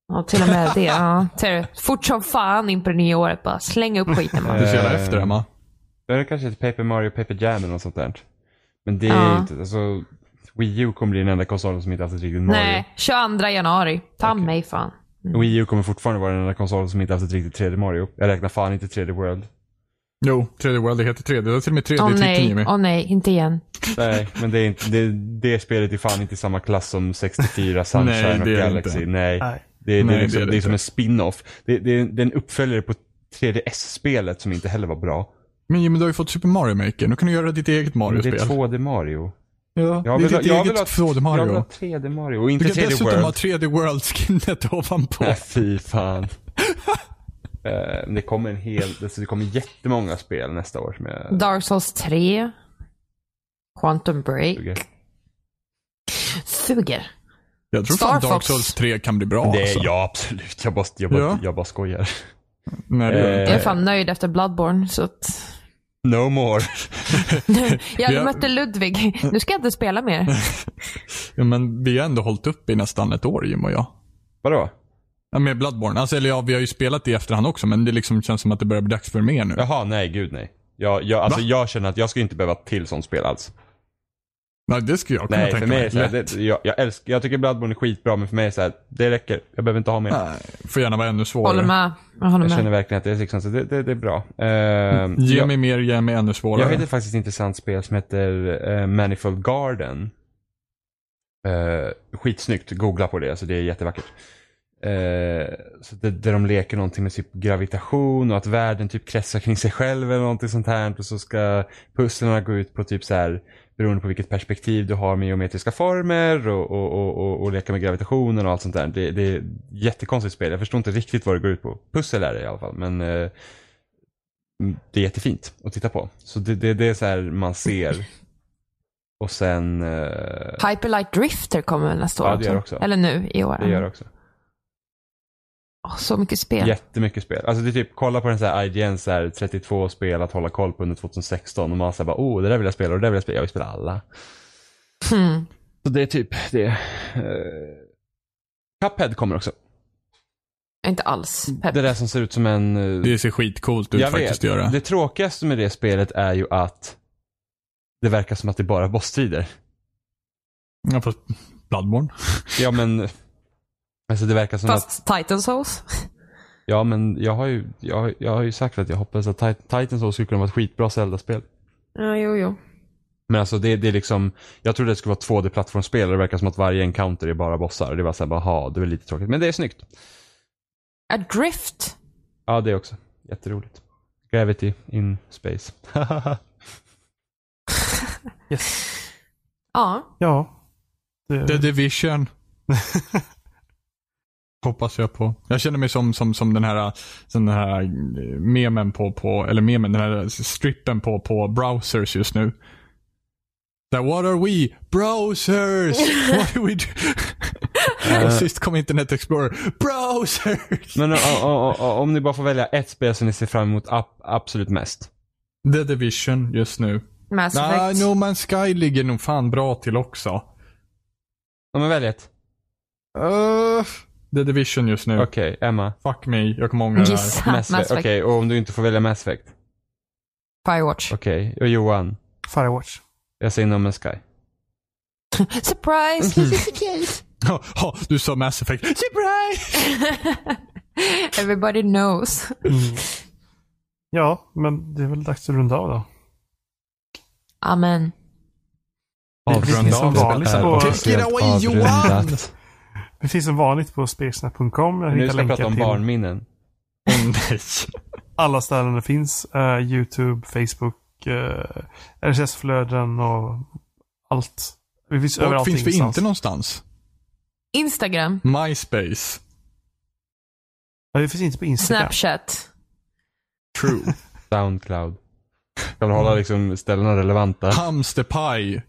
Ja, till och med det. Ja. <laughs> Fort som fan in på det nya året. Bara slänga upp skiten man. Du så jävla Eh, efter Emma. Då är det kanske ett Paper Mario, Paper Jam eller något sånt där. Men det är Ja. ju inte, alltså Wii U kommer bli den enda konsolen som inte haft ett riktigt Mario. Nej, 22 januari. Ta Okej. mig fan. Wii U kommer fortfarande vara den enda konsolen som inte haft ett riktigt 3D Mario. Jag räknar fan inte 3D World. Jo, 3D World, det heter 3D. Det är till och med 3D Åh i titeln nej, Jimmy. åh nej, inte igen. Nej, men det, är inte, det, det spelet är fan inte i samma klass som 64, Sunshine Nej, och Galaxy. inte. Nej. Nej. Det, är- det, Nej, är liksom, det är det, det är som en spin-off. Det, det, är- det är en uppföljare på 3DS-spelet som inte heller var bra. Men Jimmy, du har ju fått Super Mario Maker. Nu kan du göra ditt eget Men det Mario-spel. är 2D Mario. Ja, Jag det är vill, ditt jag vill eget ha, 2D jag vill Mario. ha 3D Mario och Du inte kan 3D dessutom ha World. 3D World-skinnet <laughs> ovanpå. Nej, fy fan. <laughs> Men det kommer en hel, det kommer jättemånga spel nästa år som jag Dark Souls 3. Quantum Break. suger. Suger. Jag tror Star fan Dark Fox. Souls 3 kan bli bra Det alltså. ja, absolut. Jag bara, jag bara, Ja. jag bara skojar. Nej, det är det Eh, Jag är fan nöjd efter Bloodborne, så att... No more. <laughs> Jag Vi har- mötte Ludvig. Nu ska jag inte spela mer. <laughs> ja, men vi har ändå hållit upp i nästan ett år, Jim och jag. Vadå? Ja, med Bloodborne. Alltså, eller ja, vi har ju spelat i efterhand också, men det liksom känns som att det börjar bli dags för mer nu. Jaha, nej, gud nej. Jag, jag, alltså, Va? jag känner att jag ska inte behöva till sånt spel alls. Nej, det skulle jag kunna Nej, tänka för mig är så här, det, jag, jag, älskar, jag tycker Bloodborne är skitbra, men för mig är det så här, det räcker. Jag behöver inte ha mer. Nej, får gärna vara ännu svårare. Håller med. Jag håller Jag med. känner verkligen att det är liksom, så det, det, det är bra. Uh, Ge jag, mig mer, ge mig ännu svårare. jag hittade faktiskt ett intressant spel som heter eh, Manifold Garden. Uh, skitsnyggt, googla på det, alltså det är jättevackert. Eh, så det, där de leker någonting med typ gravitation och att världen typ kretsar kring sig själv eller någonting sånt här. Och så ska pusslerna gå ut på typ så här beroende på vilket perspektiv du har med geometriska former och, och, och, och, och leka med gravitationen och allt sånt där. Det, det är ett jättekonstigt spel. Jag förstår inte riktigt vad det går ut på. Pussel är det i alla fall, men eh, det är jättefint att titta på. Så det, det, det är så här man ser. Och sen... Eh, Hyperlight Drifter kommer nästa år Ja, det gör det också. Eller nu i år. det gör också. Åh, så mycket spel. Jättemycket spel. Alltså det är typ, kolla på den så här IGN så här 32 spel att hålla koll på under 2016 och man säger bara oh det där vill jag spela och det där vill jag spela. Jag vill spela alla. Hmm. Så det är typ det. Uh, Cuphead kommer också. Inte alls pepp. Det där som ser ut som en... eh, Det ser skitcoolt ut jag faktiskt vet. att göra. Det tråkigaste med det spelet är ju att det verkar som att det bara är bossstrider. Ja, fast Bloodborne. Ja men... Alltså det verkar som att... Fast Titan Souls. Ja men jag har ju, jag, har- jag har ju sagt att jag hoppas att Tit- Titan Souls skulle kunna vara ett skitbra Zelda-spel. Ja, jo, jo. Men alltså det, det är liksom, jag trodde det skulle vara 2D-plattformsspel och det verkar som att varje encounter är bara bossar. Det var såhär, bara, ha, det är väl lite tråkigt. Men det är snyggt. Adrift. Ja, det är också jätteroligt. Gravity in space. <laughs> Yes. Ja. Ja. Det, The Division. <laughs> Hoppas jag på. Jag känner mig som, som, som den här, som den här eh, memen på, på, eller memen, den här strippen på, på browsers just nu. Där, what are we? Browsers! <laughs> What do we do? Och <laughs> sist kom Internet Explorer. Browsers! Men om ni bara får välja ett spel som ni ser fram emot ab- absolut mest. The Division just nu. Mass Nej, Effect. No Man's Sky ligger nog fan bra till också. Om jag väljer ett. Uh, The Division just nu. Okej, Emma. Fuck me, jag kommer ångra det här. Gissa. Mass Effect. Okej, och om du inte får välja Mass Effect? Firewatch. Okej, och Johan? Firewatch. Jag säger No Man's Sky. <laughs> Surprise! <laughs> Ja, ja, du sa Mass Effect. Surprise! <laughs> Everybody knows. Ja, men det är väl dags att runda av då. Amen. Vanligt på, Take it away, Johan! Det finns som vanligt på spelsnack.com. Jag Nu ska jag prata om barnminnen. Nej. <laughs> alla ställen det finns. Eh, YouTube, Facebook, uh, RSS-flöden och allt. Vi finns överallt finns vi inte någonstans? Instagram. MySpace. Ja, vi finns inte på Instagram. Snapchat. True. <laughs> Soundcloud. Kan hålla liksom ställena relevanta? Hamsterpaj.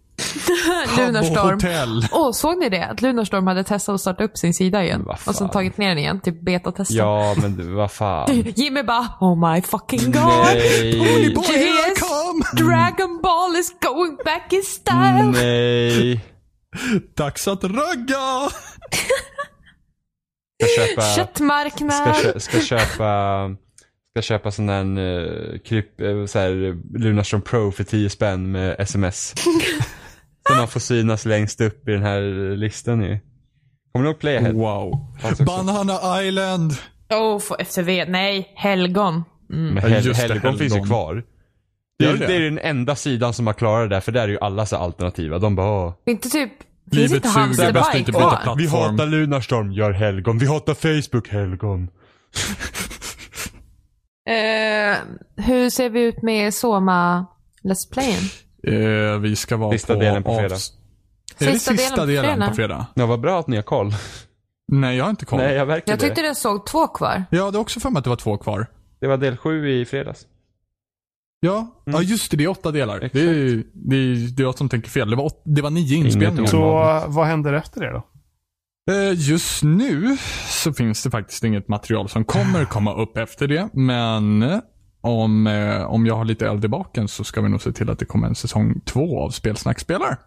Lunarstorm. Hotel. Åh, såg ni det? Att Lunarstorm hade testat att starta upp sin sida igen. Och sen tagit ner den igen. Typ betatesta. Ja, men det- vad fan. <laughs> Jimmy bara, oh my fucking god. Nej. Holy boy, here I come! Dragon Ball is going back in style. Nej. Dags att ragga! Ska köpa... Ska, Köttmarknad. kö, ska köpa... Ska köpa sån där uh, kryp, uh, så här, Lunarstorm Pro för 10 spänn med sms. <laughs> Där man får synas längst upp i den här listan ju. Kommer du ihåg Playhead? Wow. Banana Island. Oh, för FTV. Nej, helgon. Mm. Men Hel- just Helgon finns ju kvar. Det är, det? det är den enda sidan som har klarat det där, för där är ju alla så alternativa. De bara åh. Inte typ... Livet inte suger, bäst att inte byta plats. Vi Plattform. hatar Lunarstorm, gör Helgon. Vi hatar Facebook, Helgon. Eh, hur ser vi ut med Soma Let's Playen? Eh, vi ska vara Sista på... delen på fredag. Är det Sista sista delen på delen fredag? på fredag? Ja, vad bra att ni har koll. Nej, jag har inte koll. Nej, jag verkar Jag tyckte det. jag såg två kvar. Jag hade också för mig att det var två kvar. Det var del sju i fredags. Ja, ja just det. Det är åtta delar. Exakt. Det är, det, är, det är jag som tänker fel. Det var, åt, det var nio inspelningar. Så vad händer efter det då? Eh, Just nu så finns det faktiskt inget material som kommer komma upp efter det. Men om, eh, om jag har lite eld i baken så ska vi nog se till att det kommer en säsong två av Spelsnack spelar.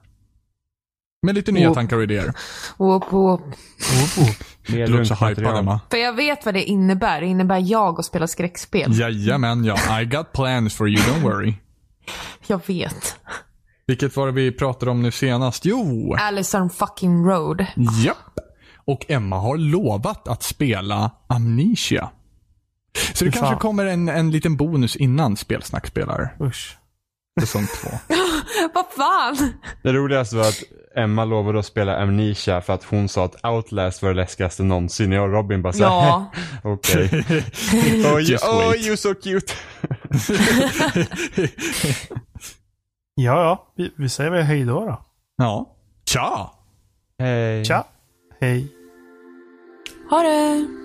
Med lite nya Oh. tankar och idéer. Whoop. Mer Du också lugnt hypad. Emma. För jag vet vad det innebär. Det innebär jag att spela skräckspel. Jajamän, ja. I got plans for you, don't worry. <laughs> Jag vet. Vilket var det vi pratade om nu senast? Jo, Allison fucking Road. japp. Och Emma har lovat att spela Amnesia. Så det kanske kommer en, en liten bonus innan Spelsnack spelar Usch. säsong två. <laughs> Vad fan? Det roligaste var att Emma lovade att spela Amnesia för att hon sa att Outlast var det läskigaste någonsin. Jag och Robin bara såhär, Ja. <laughs> okej. <laughs> oh, you, Just oh wait. you so cute. Ja, ja. Vi, vi säger väl hej då då. Ja. Tja! Hej. Tja. Hej. Ha det.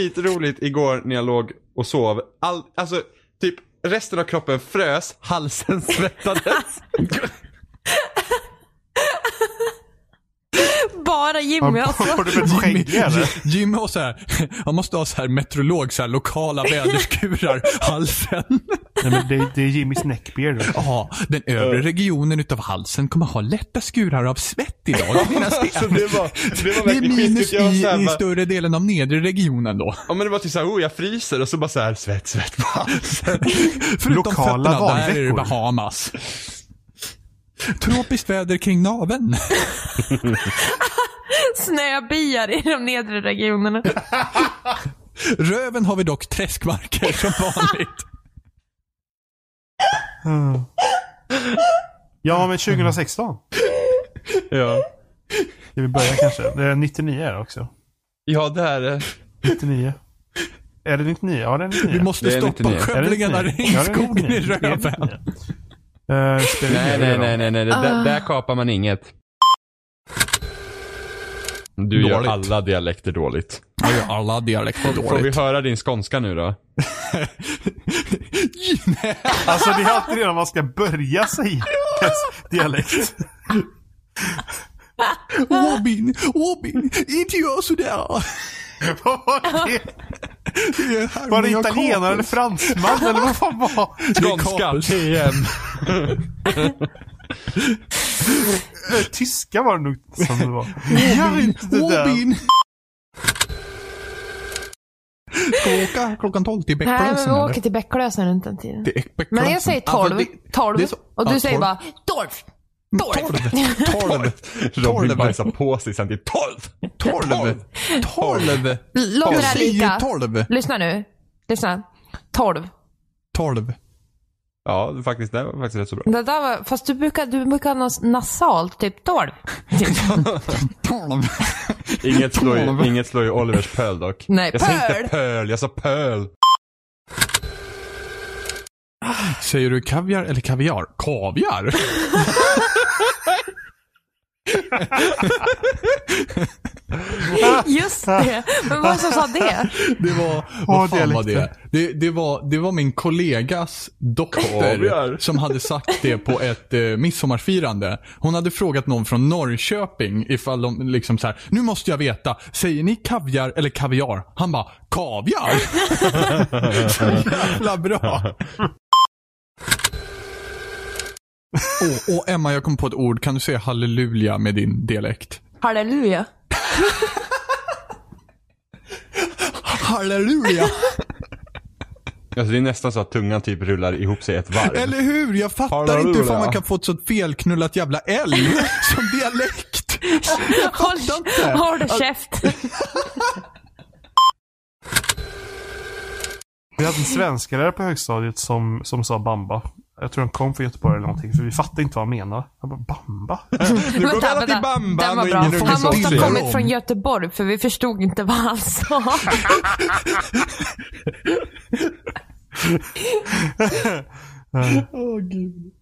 Skitroligt igår när jag låg och sov. All, alltså, typ resten av kroppen frös, halsen <laughs> svettades. Bara Jimmy alltså. Har du blivit skäggig eller? Jimmy har så här, han måste ha så här meteorolog, så här lokala väderskurar, <laughs> halsen. Nej, men det, det är Jimmys neckbeard. Ja, den övre regionen utav halsen kommer ha lätta skurar av svett idag. Det, Så det var, <laughs> det var det är minus. Jag i, här, i större delen av nedre regionen då. ja men det var typ såhär, oh jag fryser och så bara så här svett, svett på halsen. <laughs> Förutom Lokala fötterna, där är det. Bahamas. Tropiskt väder kring naveln. <laughs> Snöbyar i de nedre regionerna. Röven har vi dock träskmarker som vanligt. Ja, men 2016. Ja. Ska vi börja kanske? Det är 99 är det också. ja, det här är... 99. Är det 99? Ja, det är 99. Vi måste Det är stoppa 99. Är det skövlingen av 99? Ja, det är regnskogen i 99. Det är röven. 99. Eh, spelar Nej, ingen nej, roll. nej, nej, nej. Det, där, där kapar man inget. Du gör Dåligt. alla dialekter dåligt. Jag gör alla dialekter Får vi dåligt. höra din skånska nu då? <laughs> Alltså det är alltid det när man ska börja säga <laughs> dialekt. Åbin, Åbin, inte gör sådär. Vad var det? Det Var det italienare eller fransman eller vad fan var Skånska, kapus. TM. Eh, Tyska var det nog som det var. Gör inte det där. Åbin. Ska vi åka klockan 12 till Nej, men Bäcklösen vi eller? åker till Bäcklösen runt den tiden. Bäcklösen. Men jag säger Alltså, 12. det- 12. det är så- och du ja, säger 12. bara 12. 12. 12. 12. Robin bajsar på sig sen till 12. 12. 12. Låter det lika? 12. Lyssna nu. Lyssna. 12. 12. Ja, det, faktiskt, det var faktiskt rätt så bra. Det där var, fast du brukar, du brukar ha något nasalt, typ 12. Typ. 12. Inget slår ju, inget slår ju Olivers pöl dock. Nej, jag sa pöl. inte pöl, jag sa pöl. Säger du kaviar eller kaviar? Kaviar? <laughs> Just det. Men vad som sa det? Det var, vad fan var det? det? Det var? Det var min kollegas dotter Kaviar. som hade sagt det på ett eh, midsommarfirande. Hon hade frågat någon från Norrköping ifall de liksom så här, nu måste jag veta, säger ni kaviar eller kaviar? Han bara, kaviar? <laughs> så jävla bra. Och, och Emma, jag kom på ett ord. Kan du säga halleluja med din dialekt? Halleluja. Halleluja! Alltså det är nästan så att tungan typ rullar ihop sig ett varv. Eller hur? Jag fattar Halleluja. inte hur fan man kan få ett så felknullat jävla L som dialekt. Håll, inte. håll käft. Vi hade en svensklärare på högstadiet som, som sa bamba. Jag tror han kom från Göteborg eller någonting, för vi fattade inte vad han menade. Han bara, bamba? <laughs> Nu går vi alla till Bamban Den var och bra. ingen Han måste ha kommit från Göteborg, för vi förstod inte vad han sa. <laughs> <laughs> Åh gud.